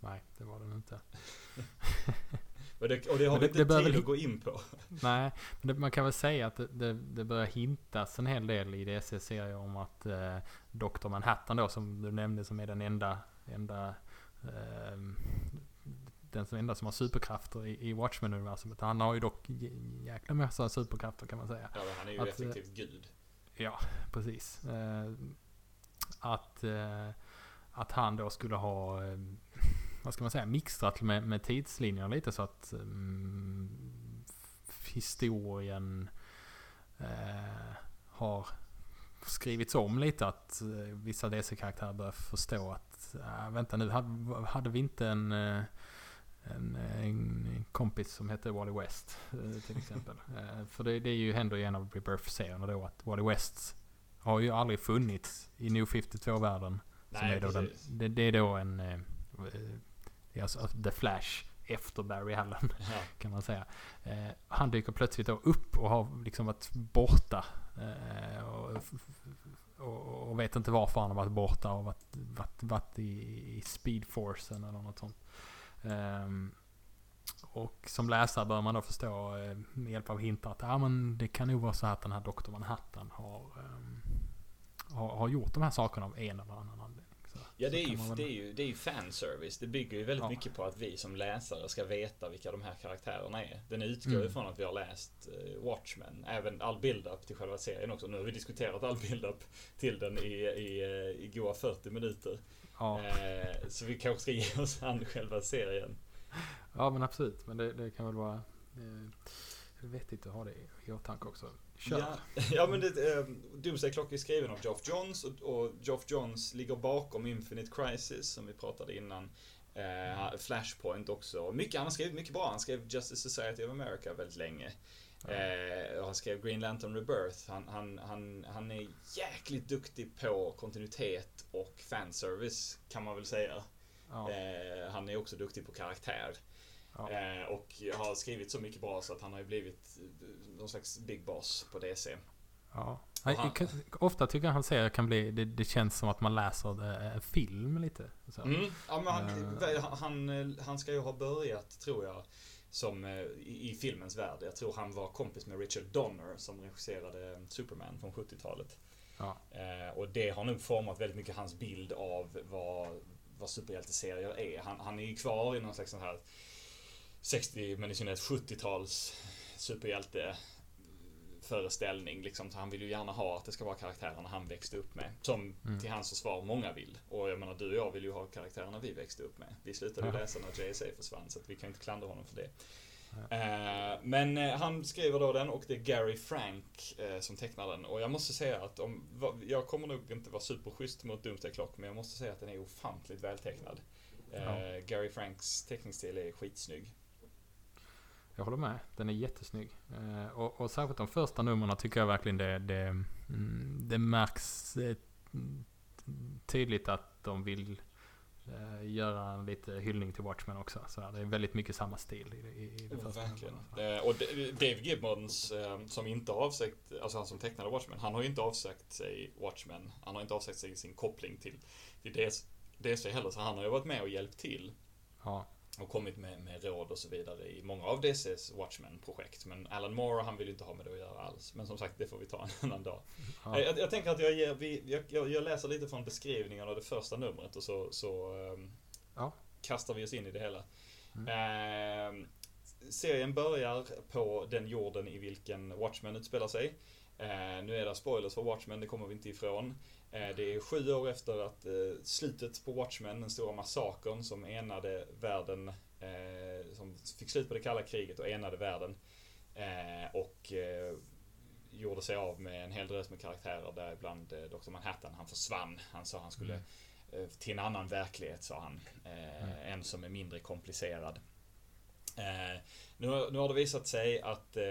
Nej, det var den inte. Och det, och det har vi inte tid att gå in på. Nej, men det, man kan väl säga att det, det, det börjar hintas en hel del i DC-serier om att eh, Dr. Manhattan då, som du nämnde, som är den enda, enda eh, den som enda som har superkrafter i, i Watchmen-universumet. Han har ju dock jäkla massa superkrafter kan man säga. Ja, men han är ju Att, eh, effektivt gud. Ja, precis. Eh, att, eh, att han då skulle ha, eh, vad ska man säga, mixtrat med, med tidslinjer lite så att mm, historien eh, har skrivits om lite. Att eh, vissa DC-karaktärer börjar förstå att, äh, vänta nu, hade, hade vi inte en eh, en, en kompis som hette Wally West eh, till exempel. För det, det är ju händer i en av Rebirth-serierna då att Wally West har ju aldrig funnits i New 52-världen. Som Nej, är då den, det, det är då en... eh, eh, Det är alltså The Flash efter Barry Allen Ja. kan man säga. Eh, han dyker plötsligt då upp och har liksom varit borta. Eh, och, och, och vet inte varför han har varit borta och varit, varit, varit i, i Speedforcen eller något sånt. Ehm, och som läsare bör man då förstå eh, med hjälp av hintar att ja, men det kan nog vara så att den här Dr. Manhattan har, ehm, har, har gjort de här sakerna av en eller annan anledning. Ja, det är, ju, man det, är ju, det är ju fanservice. Det bygger ju väldigt Ja. mycket på att vi som läsare ska veta vilka de här karaktärerna är. Den utgår Mm. ifrån att vi har läst eh, Watchmen. Även all build-up till själva serien också. Nu har vi diskuterat all build-up till den i, i, i goa 40 minuter. Ja, Eh, så vi kanske ska ge oss an själva serien. ja men absolut. Men det, det kan väl vara eh, vettigt att ha det i åtanke också. Kör. Ja, ja men det, eh, Doomsday Clock är skriven av Geoff Johns och, och Geoff Johns ligger bakom Infinite Crisis som vi pratade innan. Eh, Flashpoint också. Mycket, han har skrivit mycket bra. Han skrev Justice Society of America väldigt länge. Eh, och han skrev Green Lantern Rebirth. Han, han, han, han är jäkligt duktig på kontinuitet och fanservice kan man väl säga. Ja, Eh, han är också duktig på karaktär. Ja. Eh, och har skrivit så mycket bra så att han har ju blivit eh, någon slags big boss på DC. Ja. Han, han- ofta tycker jag han säger kan bli, det, det känns som att man läser en film lite. Mm. Ja, men han, Eh. han, eh, han ska ju ha börjat, tror jag, som eh, i, i filmens värld. Jag tror han var kompis med Richard Donner som regisserade Superman från 70-talet. Ja. Eh, och det har nog format väldigt mycket hans bild av vad, vad superhjälteserier är. Han, han är ju kvar i någon slags sån här 60, men i synnerhet 70-tals superhjälte föreställning liksom. Så han vill ju gärna ha att det ska vara karaktärerna han växte upp med. Som Mm. till hans försvar många vill. Och jag menar du och jag vill ju ha karaktärerna vi växte upp med. Vi slutade Ja. läsa när JSA försvann så att vi kan inte klandra honom för det. Eh, men eh, han skriver då den och det är Gary Frank eh, som tecknar den. Och jag måste säga att om, va, jag kommer nog inte vara superschysst mot Doomsday Clock men jag måste säga att den är ofantligt vältecknad. Eh, Ja. Gary Franks teckningsstil är skitsnygg. Jag håller med. Den är jättesnygg. Eh, och, och särskilt de första numren tycker jag verkligen det, det, mm, det märks eh, tydligt att de vill eh, göra en lite hyllning till Watchmen också. Så det är väldigt mycket samma stil i, i, det Oh, första verkligen. numret. Eh, och Dave Gibbons, eh, som inte avsagt, alltså han som tecknade Watchmen, han har ju inte avsagt sig Watchmen. Han har inte avsagt sig sin koppling till, till DC, DC heller, så han har ju varit med och hjälpt till. Ja, och kommit med, med råd och så vidare i många av DCs Watchmen-projekt. Men Alan Moore, han vill inte ha med det att göra alls. Men som sagt, det får vi ta en annan dag. ja. Jag, jag tänker att jag, ger, vi, jag, jag, läser lite från beskrivningen av det första numret och så, så ehm, Ja. kastar vi oss in i det hela. Mm. Ehm, serien börjar på den jorden i vilken Watchmen utspelar sig. Eh, nu är det spoilers för Watchmen, det kommer vi inte ifrån. Eh, det är sju år efter att eh, slutet på Watchmen, den stora massakern som enade världen, eh, som fick slut på det kalla kriget och enade världen. Och gjorde sig av med en hel drös med karaktärer, däribland Dr. Manhattan. Han försvann. Han sa han skulle Mm. till en annan verklighet, sa han. Mm. En som är mindre komplicerad. Eh, nu, har- nu har det visat sig att eh,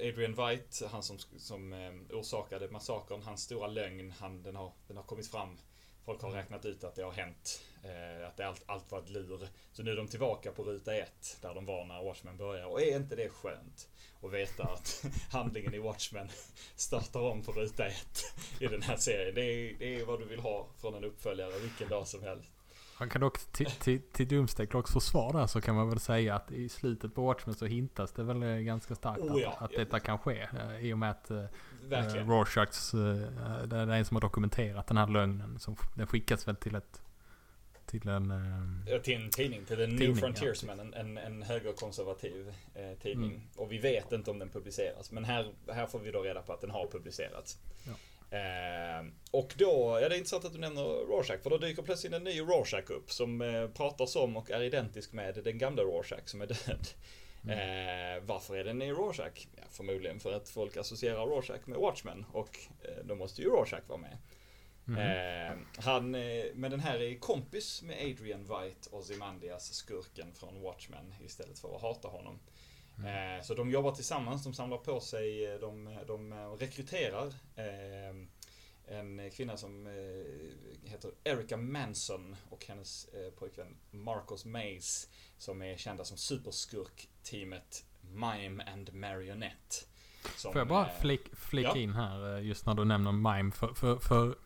Adrian White, han som, som eh, orsakade massakern, hans stora lögn, han, den, har, den har kommit fram. Folk har räknat ut att det har hänt. Eh, att det allt, allt var ett lur. Så nu är de tillbaka på ruta ett, där de var när Watchmen började. Och är inte det skönt? Att veta att handlingen i Watchmen startar om på ruta ett i den här serien. Det är, det är vad du vill ha från en uppföljare vilken dag som helst. Man kan dock till, till, till försvar där så kan man väl säga att i slutet på Watchmen så hintas det väl eh, ganska starkt Oh ja. att, att detta kan ske. eh, I och med att Verkligen. Eh, Rorschachs, eh, det är en som har dokumenterat den här lögnen. Som, den skickas väl till ett, till en... Ja, Till en tidning, till en New Frontiersman, en, en, en högerkonservativ eh, tidning. Mm. Och vi vet inte om den publiceras, men här, här får vi då reda på att den har publicerats. Ja. Eh, och då, ja det är intressant att du nämner Rorschach, för då dyker plötsligt en ny Rorschach upp som eh, pratar som och är identisk med den gamla Rorschach som är död. Mm. Eh, varför är det en ny Rorschach? Ja, förmodligen för att folk associerar Rorschach med Watchmen och eh, då måste ju Rorschach vara med. mhm. Eh, han, men den här är kompis med Adrian White, Ozymandias, skurken från Watchmen, istället för att hata honom. Mm. Eh, så de jobbar tillsammans, de samlar på sig, eh, de, de eh, rekryterar en kvinna som heter Erica Manson och hennes pojkvän Marcos Mays som är kända som superskurk-teamet Mime and Marionette. Som, Får jag bara flik, flika ja. in här just när du nämner Mime. För, för, för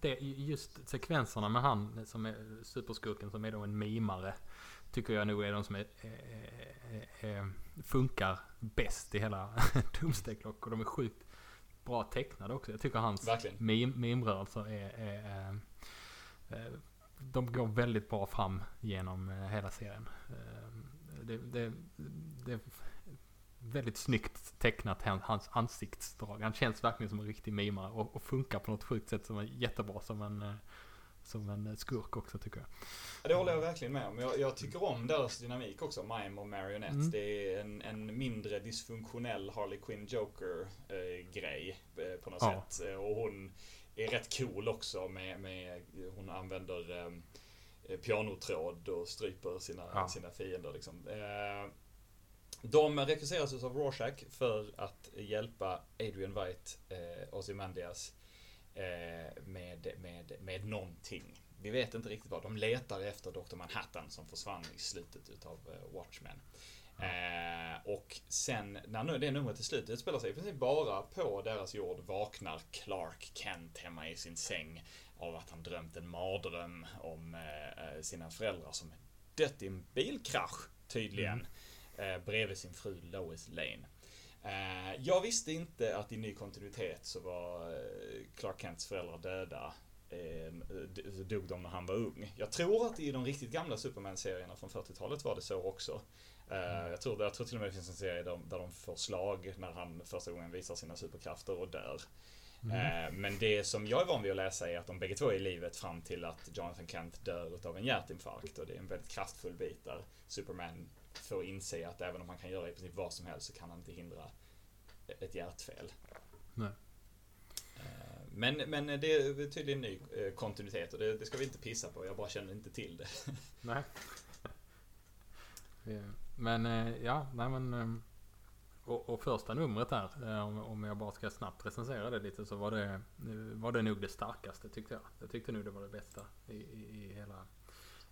det, just sekvenserna med han som är superskurken som är då en mimare. Tycker jag nog är de som är, eh, eh, funkar bäst i hela Doomsday Clock. Och de är sjukt bra tecknade också. Jag tycker hans meme, meme-rörelser är, är eh, de går väldigt bra fram genom eh, hela serien. Eh, det, det, det är väldigt snyggt tecknat, han- hans ansiktsdrag. Han känns verkligen som en riktig mimare och, och funkar på något sjukt sätt som är jättebra som en, som en skurk också tycker jag. Ja, det håller jag verkligen med om. Jag, jag tycker om deras dynamik också, Mime och Marionette. Mm. Det är en, en mindre dysfunktionell Harley Quinn Joker-grej eh, på något Ja. sätt. Eh, Och hon är rätt cool också med, med hon använder eh, pianotråd och stryper sina, Ja. sina fiender liksom. Eh, de rekryteras av Rorschach för att hjälpa Adrian White, eh, Ozymandias, eh, med, med, med någonting. Vi vet inte riktigt vad. De letar efter Dr. Manhattan som försvann i slutet utav eh, Watchmen. Eh, och sen när nu det numret är slut, det spelar sig i princip bara på deras jord, vaknar Clark Kent hemma i sin säng av att han drömt en mardröm om eh, sina föräldrar som dött i en bilkrasch, tydligen. Eh, bredvid sin fru Lois Lane. Eh, jag visste inte att i ny kontinuitet så var eh, Clark Kents föräldrar döda. Eh, så dog de när han var ung. Jag tror att i de riktigt gamla Superman-serierna från 40-talet var det så också. Eh, jag, tror, jag tror till och med det finns en serie där, där de får slag när han första gången visar sina superkrafter och dör. Mm. Men det som jag är van vid att läsa är att de bägge två är i livet fram till att Jonathan Kent dör utav en hjärtinfarkt. Och det är en väldigt kraftfull bit där Superman får inse att även om han kan göra i princip vad som helst så kan han inte hindra ett hjärtfel. Nej. Eh, Men, men det är tydligen ny eh, kontinuitet och det, det ska vi inte pissa på. Jag bara känner inte till det. Nej. Men eh, ja, nej men. Och, och första numret där, om, jag bara ska snabbt recensera det lite så var det, var det nog det starkaste tyckte jag. Jag tyckte nog det var det bästa i, i, i hela,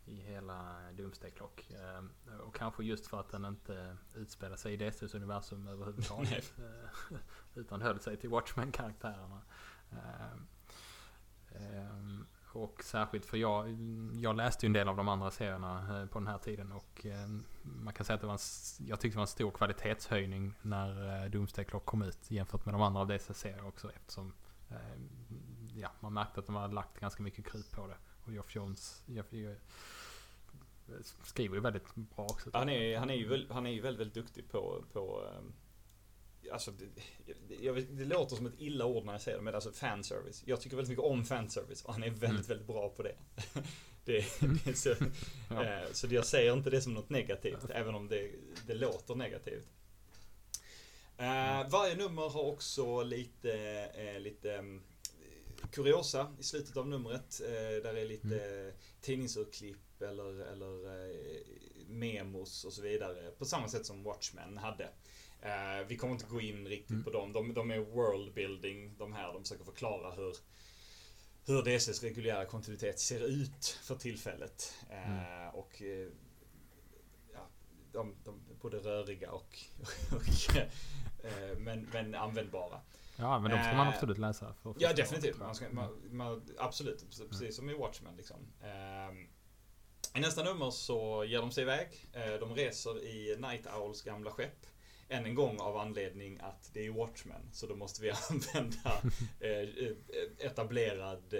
i hela Doomsday Clock. Eh, Och kanske just för att den inte utspelar sig i DCs universum överhuvudtaget. eh, Utan höll sig till Watchmen-karaktärerna. Eh, Och särskilt för jag, jag läste ju en del av de andra serierna på den här tiden och man kan säga att det var en, jag tyckte det var en stor kvalitetshöjning när Doomsday Clock kom ut jämfört med de andra av dessa serier också eftersom ja, man märkte att de hade lagt ganska mycket krut på det. Och Geoff Jones Geoff, eh, skriver ju väldigt bra också. Han är, han är ju, han är ju väldigt, väldigt duktig på, på ehm, Alltså, det, jag det låter som ett illa ord när jag säger det, men alltså fanservice. Jag tycker väldigt mycket om fanservice och han är väldigt, Mm. väldigt bra på det. det, det är så, Ja. eh, så jag säger inte det som något negativt, även om det, det låter negativt. Eh, varje nummer har också lite, eh, lite mm, kuriosa i slutet av numret. Eh, där är lite tidningsurklipp eller, eller eh, memos och så vidare. På samma sätt som Watchmen hade. Eh, vi kommer inte gå in riktigt Mm. på dem. De, de är worldbuilding, de här. De försöker förklara hur, hur DCs reguljära kontinuitet ser ut för tillfället. Eh, Och ja, de, de både röriga och, och men, men användbra. Ja men de ska man Eh, absolut läsa. För Ja, definitivt. Man ska, man, man, absolut, precis precis som i Watchmen. Liksom. Ehm, I nästa nummer så ger de sig iväg. Eh, de reser i Night Owls gamla skepp. Än en gång av anledning att det är Watchmen. Så då måste vi använda eh, etablerad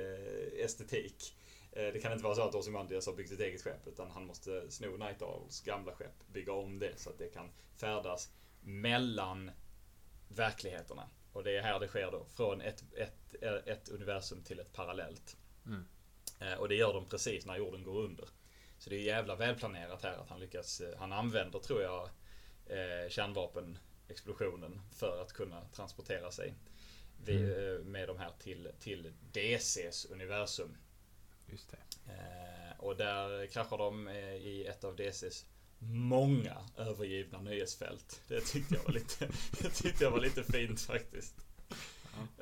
estetik. Det kan inte vara så att Ozymandias har byggt ett eget skepp utan han måste sno Night Owls gamla skepp, bygga om det så att det kan färdas mellan verkligheterna. Och det är här det sker då, från ett, ett, ett universum till ett parallellt. Mm. Eh, Och det gör de precis när jorden går under. Så det är jävla välplanerat här att han lyckas, eh, han använder tror jag eh, kärnvapenexplosionen för att kunna transportera sig Mm. eh, med de här till, till DCs universum. Just det. Eh, och där kraschar de eh, i ett av DCs många övergivna nöjesfält. Det tyckte jag var lite, det tyckte jag var lite fint faktiskt.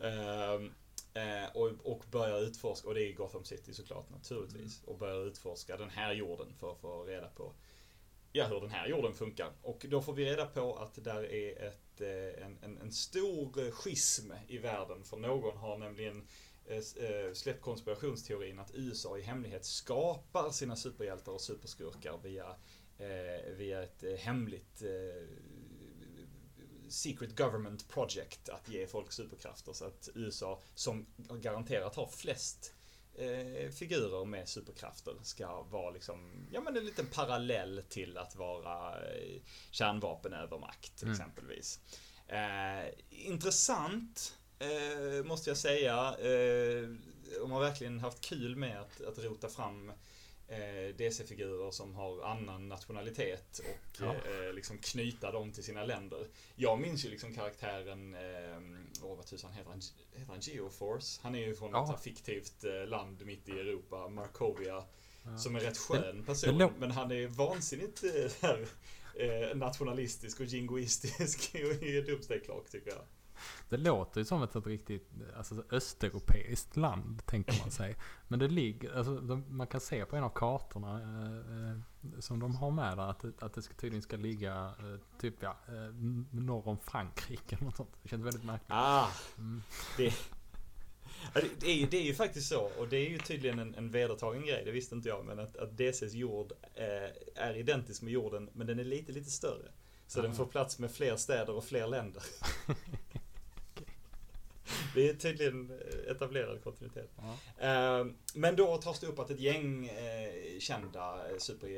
Ehm, eh, och, och börjar utforska, och det är Gotham City såklart naturligtvis. Och börjar utforska den här jorden för att få reda på ja, hur den här jorden funkar. Och då får vi reda på att där är ett, eh, en, en, en stor schism i världen. För någon har nämligen eh, eh, släppt konspirationsteorin att USA i hemlighet skapar sina superhjältar och superskurkar via, eh, via ett eh, hemligt eh, secret government project att ge folk superkrafter. Så att USA, som garanterat har flest eh, figurer med superkrafter, ska vara liksom, ja men en liten parallell till att vara eh, kärnvapenövermakt Mm. exempelvis. Eh, intressant, eh, måste jag säga. Eh, de har verkligen haft kul med att, att rota fram DC-figurer som har annan nationalitet och Ja. eh, liksom knyta dem till sina länder. Jag minns ju liksom karaktären, eh, vad tusan heter han? Heter han Geoforce? Han är ju från Ja. ett fiktivt eh, land mitt i Europa, Markovia. Ja. Som är rätt skön person, lå- men han är vansinnigt eh, eh, nationalistisk och jingoistisk i Doomsday Clock tycker jag. Det låter ju som ett, ett riktigt alltså, östeuropeiskt land, tänker man sig. Men det ligger, alltså, de, man kan se på en av kartorna eh, eh, som de har med där att, att det ska, tydligen ska ligga eh, typ ja, eh, norr om Frankrike eller något sånt. Det känns väldigt märkligt. Ah, Mm. det, det, är, ju- det är ju faktiskt så, och det är ju tydligen en, en vedertagen grej, det visste inte jag, men att, att DCs jord eh, är identisk med jorden, men den är lite, lite större. Så Ah. den får plats med fler städer och fler länder. Det är tydligen eh, etablerad kontinuitet. Ja. Eh, Men då tas det upp att ett gäng eh, kända eh, super,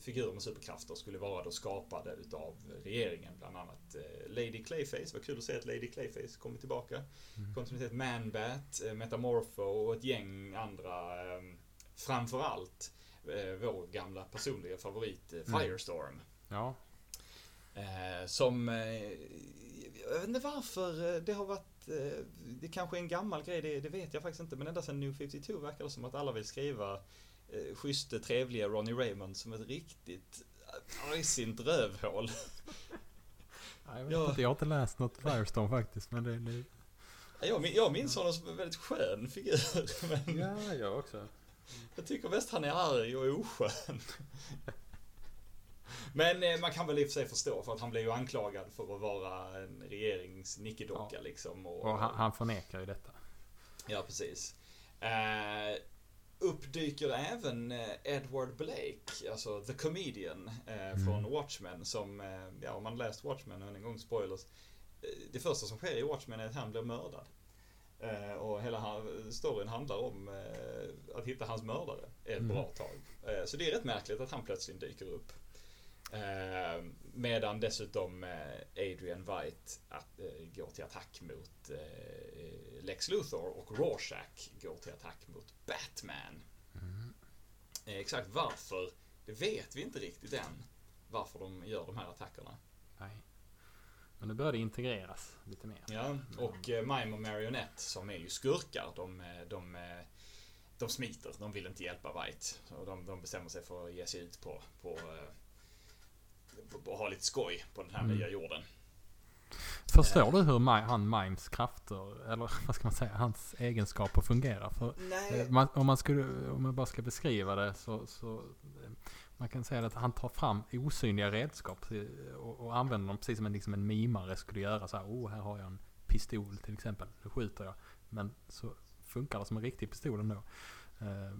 figurer med superkrafter skulle vara då skapade utav regeringen. Bland annat Lady Clayface. Vad kul att se att Lady Clayface kommer tillbaka. Mm. Kontinuitet Manbat, Metamorpho och ett gäng andra. eh, Framförallt vår gamla personliga favorit Mm. Firestorm. ja. Eh, som, jag vet inte varför det har varit, eh, det kanske är en gammal grej, det, det vet jag faktiskt inte, men ända sedan New 52 verkar det som att alla vill skriva eh, schysste, trevliga Ronnie Raymond som ett riktigt eh, argsint rövhål. Ja, Jag, vet Ja. inte, jag har inte läst något Firestorm faktiskt. Men det, det, Jag, min- jag minns honom som en väldigt skön figur, men ja, jag också. jag tycker mest han är arg och oskön. Men eh, man kan väl i och för sig förstå för att han blev ju anklagad för att vara en regeringsnickedocka liksom. Och han, han förnekar ju detta. Ja, precis. Eh, uppdyker även eh, Edward Blake, alltså The Comedian eh, Mm. från Watchmen som, eh, ja om man läst Watchmen, än en gång spoilers. Det första som sker i Watchmen är att han blir mördad. Eh, och hela han, storyn handlar om att hitta hans mördare ett Mm. bra tag. Så det är rätt märkligt att han plötsligt dyker upp. Eh, medan dessutom eh, Adrian White att, eh, går till attack mot eh, Lex Luthor och Rorschach går till attack mot Batman. Mm. Eh, exakt varför, det vet vi inte riktigt än. Varför de gör de här attackerna. Nej. Men nu börjar det integreras lite mer. Ja, och eh, Mime och Marionette som är ju skurkar, de, de, de smiter. De vill inte hjälpa White. Och de, de bestämmer sig för att ge sig ut på, på, eh, att ha lite skoj på den här Mm. nya jorden. Förstår du hur han Mimes krafter, eller vad ska man säga, hans egenskaper fungerar? För Nej. Eh, Man, om, man skulle, om man bara ska beskriva det så, så eh, man kan säga att han tar fram osynliga redskap och, och använder dem precis som en, liksom en mimare skulle göra. Så här, oh, här har jag en pistol till exempel. Då skjuter jag. Men så funkar det som en riktig pistol ändå. Eh,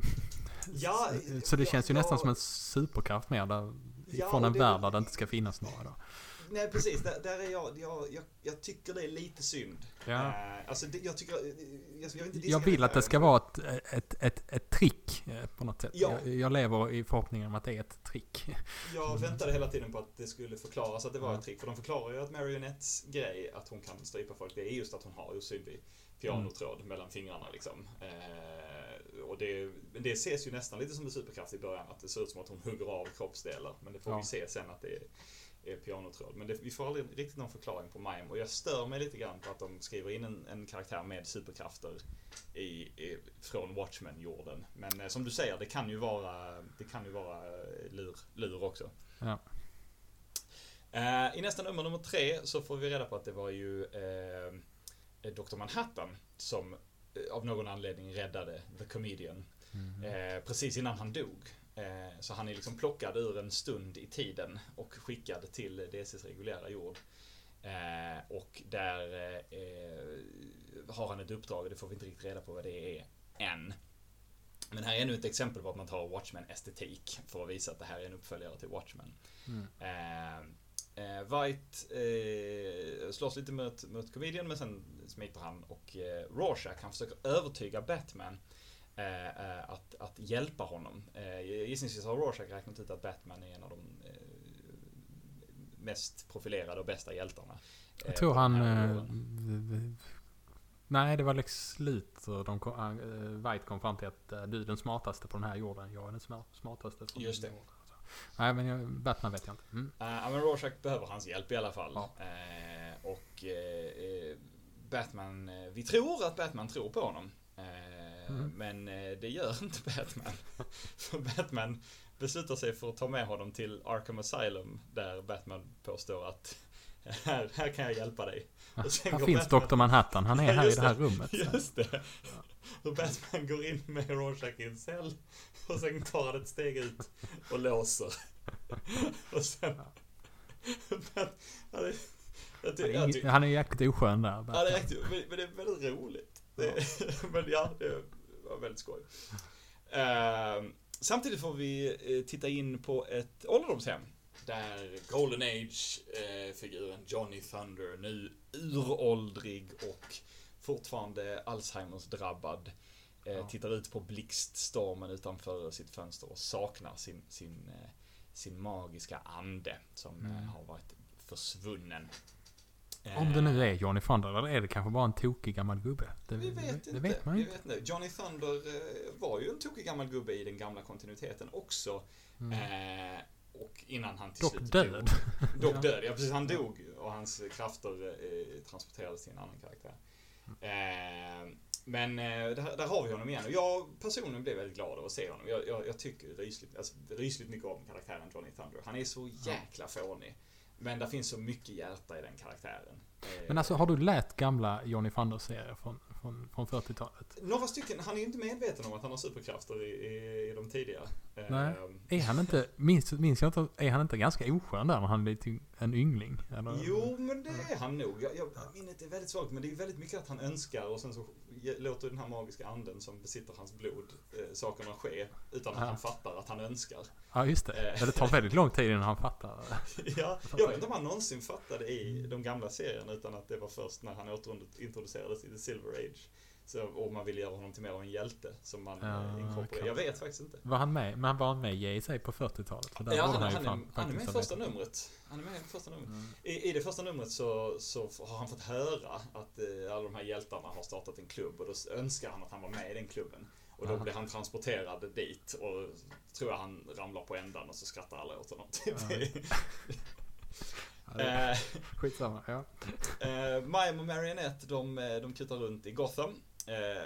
Ja, så, så det ja, känns ju ja. nästan som en superkraft mer där, Ja, från en det- värld där det inte ska finnas några då. Nej precis, där, där är jag, jag, jag, jag tycker det är lite synd. Ja. Eh, alltså det, jag tycker, eh, jag, jag, vill Jag vill att det ska vara ett, ett, ett, ett trick eh, på något sätt. Ja. Jag, jag lever i förhoppningen om att det är ett trick. Jag väntade hela tiden på att det skulle förklaras att det var Ja. ett trick. För de förklarar ju att Marionettes grej, att hon kan strypa folk, det är just att hon har osynlig pianotråd Mm. mellan fingrarna liksom. Eh, och det, det ses ju nästan lite som en superkraft i början, att det ser ut som att hon hugger av kroppsdelar. Men det får Ja. vi se sen att det är, är pianotråd. Men det, vi får aldrig riktigt någon förklaring på Mime. Och jag stör mig lite grann på att de skriver in en, en karaktär med superkrafter i, i, från Watchmen-jorden. Men eh, som du säger, det kan ju vara, det kan ju vara eh, lur, lur också. Ja. Eh, I nästa nummer, nummer tre, så får vi reda på att det var ju eh, Dr. Manhattan som eh, av någon anledning räddade The Comedian Mm. eh, precis innan han dog. Eh, så han är liksom plockad ur en stund i tiden och skickad till DCs reguljära jord. Eh, och där eh, har han ett uppdrag, och det får vi inte riktigt reda på vad det är än. Men här är ännu ett exempel på att man tar Watchmen-estetik för att visa att det här är en uppföljare till Watchmen. Mm. Eh, White eh, slåss lite mot, mot comedian men sen smiter han och eh, Rorschach han försöker övertyga Batman eh, eh, att, att hjälpa honom. Eh, gissningsvis har Rorschach räknat ut att Batman är en av de eh, mest profilerade och bästa hjältarna. Jag eh, tror på han... nej, det var Lex Luthor. De kom, White kom fram till att du är den smartaste på den här jorden. Jag är den smar- smartaste Just det. jorden. Nej, men jag, Batman vet jag inte. Mm. Ja, men Rorschach behöver hans hjälp i alla fall. Ja. Eh, och eh, Batman, vi tror att Batman tror på honom. Mm. Men det gör inte Batman. för Batman beslutar sig för att ta med honom till Arkham Asylum där Batman påstår att här, här kan jag hjälpa dig. Och sen Här finns Batman- Dr. Manhattan. Han är Ja, här i det här rummet. Just det. Och Batman går in med Rorschach i en cell och sen tar han ett steg ut och låser. Och sen... Ja, jag ty- Han jag är, ty- ing- han är jäkligt oskön där. Ja, det Batman. är riktigt, men men det är väldigt roligt. Det, men ja, det var väldigt skoj. Ehm, samtidigt får vi eh, titta in på ett ålderdomshem. Där Golden Age-figuren Johnny Thunder, nu uråldrig och fortfarande Alzheimers drabbad, eh, Ja. tittar ut på blixtstormen utanför sitt fönster och saknar sin, sin, eh, sin magiska ande som eh, Mm. har varit försvunnen. Om det nu är Johnny Fonda eller är det kanske bara en tokig gammal gubbe? Det, vi vet det, inte. det vet man inte. vet inte. Johnny Thunder var ju en tokig gammal gubbe i den gamla kontinuiteten också. Mm. Eh, och innan han till Dock slut död. dog. Dock Ja. död, ja precis. Han dog och hans krafter eh, transporterades till en annan karaktär. Eh, men eh, där, där har vi honom igen och jag personligen blev väldigt glad av att se honom. Jag, jag, jag tycker rysligt, alltså, rysligt mycket om karaktären Johnny Thunder. Han är så jäkla fånig. Men det finns så mycket hjärta i den karaktären. Eh, Men alltså har du läst gamla Johnny Fonda-serier från, från, från 40-talet? Några stycken, han är ju inte medveten om att han har superkrafter i, i, i de tidiga. Nej. Är han inte, minns, minns jag inte, är han inte ganska oskön där när han är en yngling? Eller? Jo, men det är han nog. Jag, jag, minnet är väldigt svagt, men det är väldigt mycket att han önskar och sen så låter den här magiska anden som besitter hans blod eh, sakerna ske utan att Ja. han fattar att han önskar. Ja, just det. Eh. Det tar väldigt lång tid innan han fattar. ja, jag vet inte om han någonsin fattade i de gamla serierna utan att det var först när han återintroducerades i The Silver Age. Så, och man ville göra honom till mer av en hjälte som man Ja, inkorporerade. kanske. Jag vet faktiskt inte. Var han med? Men var han med i JSA på 40-talet? För där Ja, han, han, fan är, han är med i första numret. Han är med i första numret. Mm. I, I det första numret så, så har han fått höra att eh, alla de här hjältarna har startat en klubb och då önskar han att han var med i den klubben. Och då blir han transporterad dit och tror jag han ramlar på ändan och så skrattar alla åt honom. Typ. Ja, är eh, Skitsamma, ja. eh, Mime och Marionette de, eh, de kutar runt i Gotham.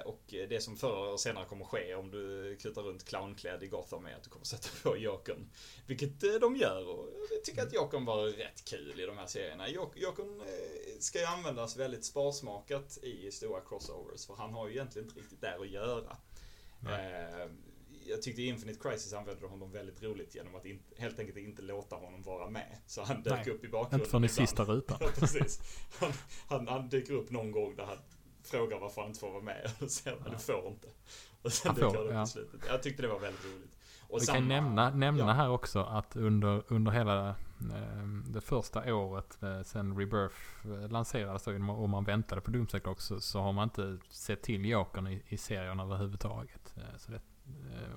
Och det som förr eller senare kommer ske om du kutar runt clownklädd i Gotham är att du kommer sätta på Jokern. Vilket de gör och jag tycker att Jokern var rätt kul i de här serierna. Jok- Jokern ska ju användas väldigt sparsmakat i stora crossovers för han har ju egentligen inte riktigt där att göra. Nej. Jag tyckte Infinite Crisis använde de honom väldigt roligt genom att in, helt enkelt inte låta honom vara med. Så han dök Nej, upp i bakgrunden Inte förrän i sista rutan. Ja, precis. Han, han, han dyker upp någon gång där han frågar varför han inte får vara med. Och att Ja. du får inte. Och sen Han får, ja. slutet. Jag tyckte det var väldigt roligt. Och Vi samma- kan nämna, nämna ja. här också att under, under hela eh, det första året eh, sen Rebirth eh, lanserades och man väntade på Doomsday Clock så, så har man inte sett till Jokern i, i serien överhuvudtaget. Eh, så det,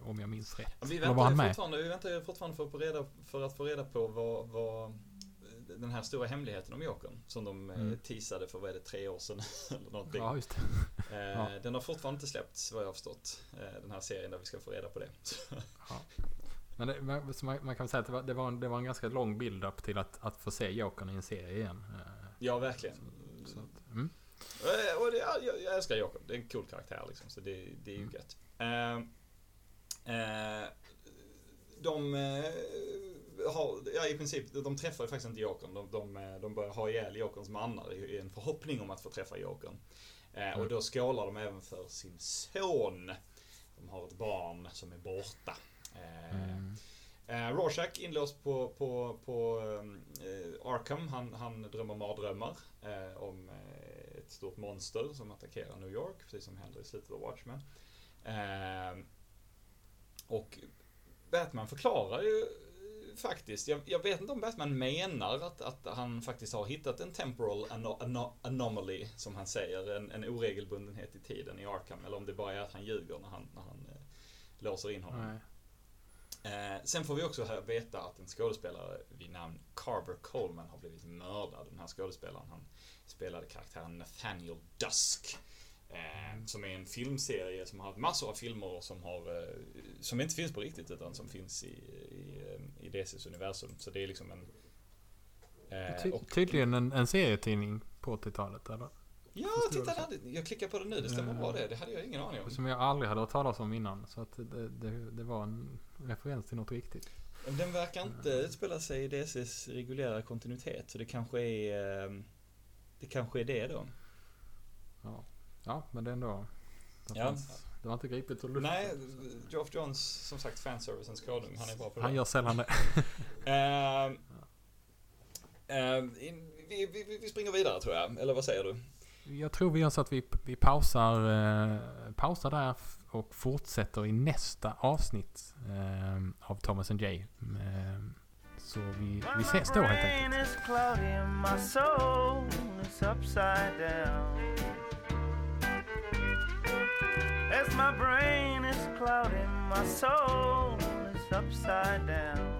om jag minns rätt. Vi väntar, fortfarande, vi väntar fortfarande för, att få reda, för att få reda på vad, vad den här stora hemligheten om Jokern som de mm. Mm. teasade för vad är det, tre år sedan eller någonting. Ja, just det. Eh, ja. Den har fortfarande inte släppts vad jag har förstått. Eh, den här serien där vi ska få reda på det. Men det, man, så man, kan säga att det var, det var, en, det var en ganska lång build-up till att, att få se Jokern i en serie igen. Eh, ja, verkligen. Så att, mm. Eh, Och det, ja, jag, jag älskar Jakob. Det är en cool karaktär liksom. Så det, det är ju Mm. gött. Eh, de eh, har, ja i princip, de träffar ju faktiskt inte Jokern. De, de, eh, de börjar ha ihjäl Jokerns mannar i, en förhoppning om att få träffa Jokern. Eh, och Mm. då skålar de även för sin son. De har ett barn som är borta. Mm. Eh, Rorschach inlåst på, på, på eh, Arkham. Han, han drömmer mardrömmar eh, om ett stort monster som attackerar New York, precis som händer i slutet av Watchmen. Eh, och Batman förklarar ju faktiskt. Jag, jag, vet inte om Batman menar att, att han faktiskt har hittat en temporal ano, ano, anomaly, som han säger, en, en oregelbundenhet i tiden i Arkham, eller om det bara är att han ljuger när han, när han eh, låser in honom. Eh, sen får vi också veta att en skådespelare vid namn Carver Coleman har blivit mördad. Den här skådespelaren, han spelade karaktären Nathaniel Dusk. Eh, som är en filmserie som har haft massor av filmer som har eh, Som inte finns på riktigt utan som finns i, i, eh, i DCs universum. Så det är liksom en eh, Ty Tydligen en, en serietidning på 80-talet eller? Ja, titta där. Jag klickar på det nu. Det stämmer bra det. Det hade jag ingen aning om. Som jag aldrig hade hört talas om innan. Så att det, det, det var en referens till något riktigt. Den verkar inte utspela sig i DCs reguljära kontinuitet. Så det kanske är Det kanske är det då. Ja. Ja, men det är ändå... Det, ja. fanns, det var inte gripet ur luften. Nej, Geoff Johns, som sagt, fanservicens konung. Han är bra på det. Han gör sällan det. uh, uh, vi, vi, vi, springer vidare tror jag, eller vad säger du? Jag tror vi gör så att vi, vi pausar, uh, pausar där och fortsätter i nästa avsnitt av Thomas and Jay. så vi, vi ses då helt enkelt. As my brain is clouding, my soul is upside down.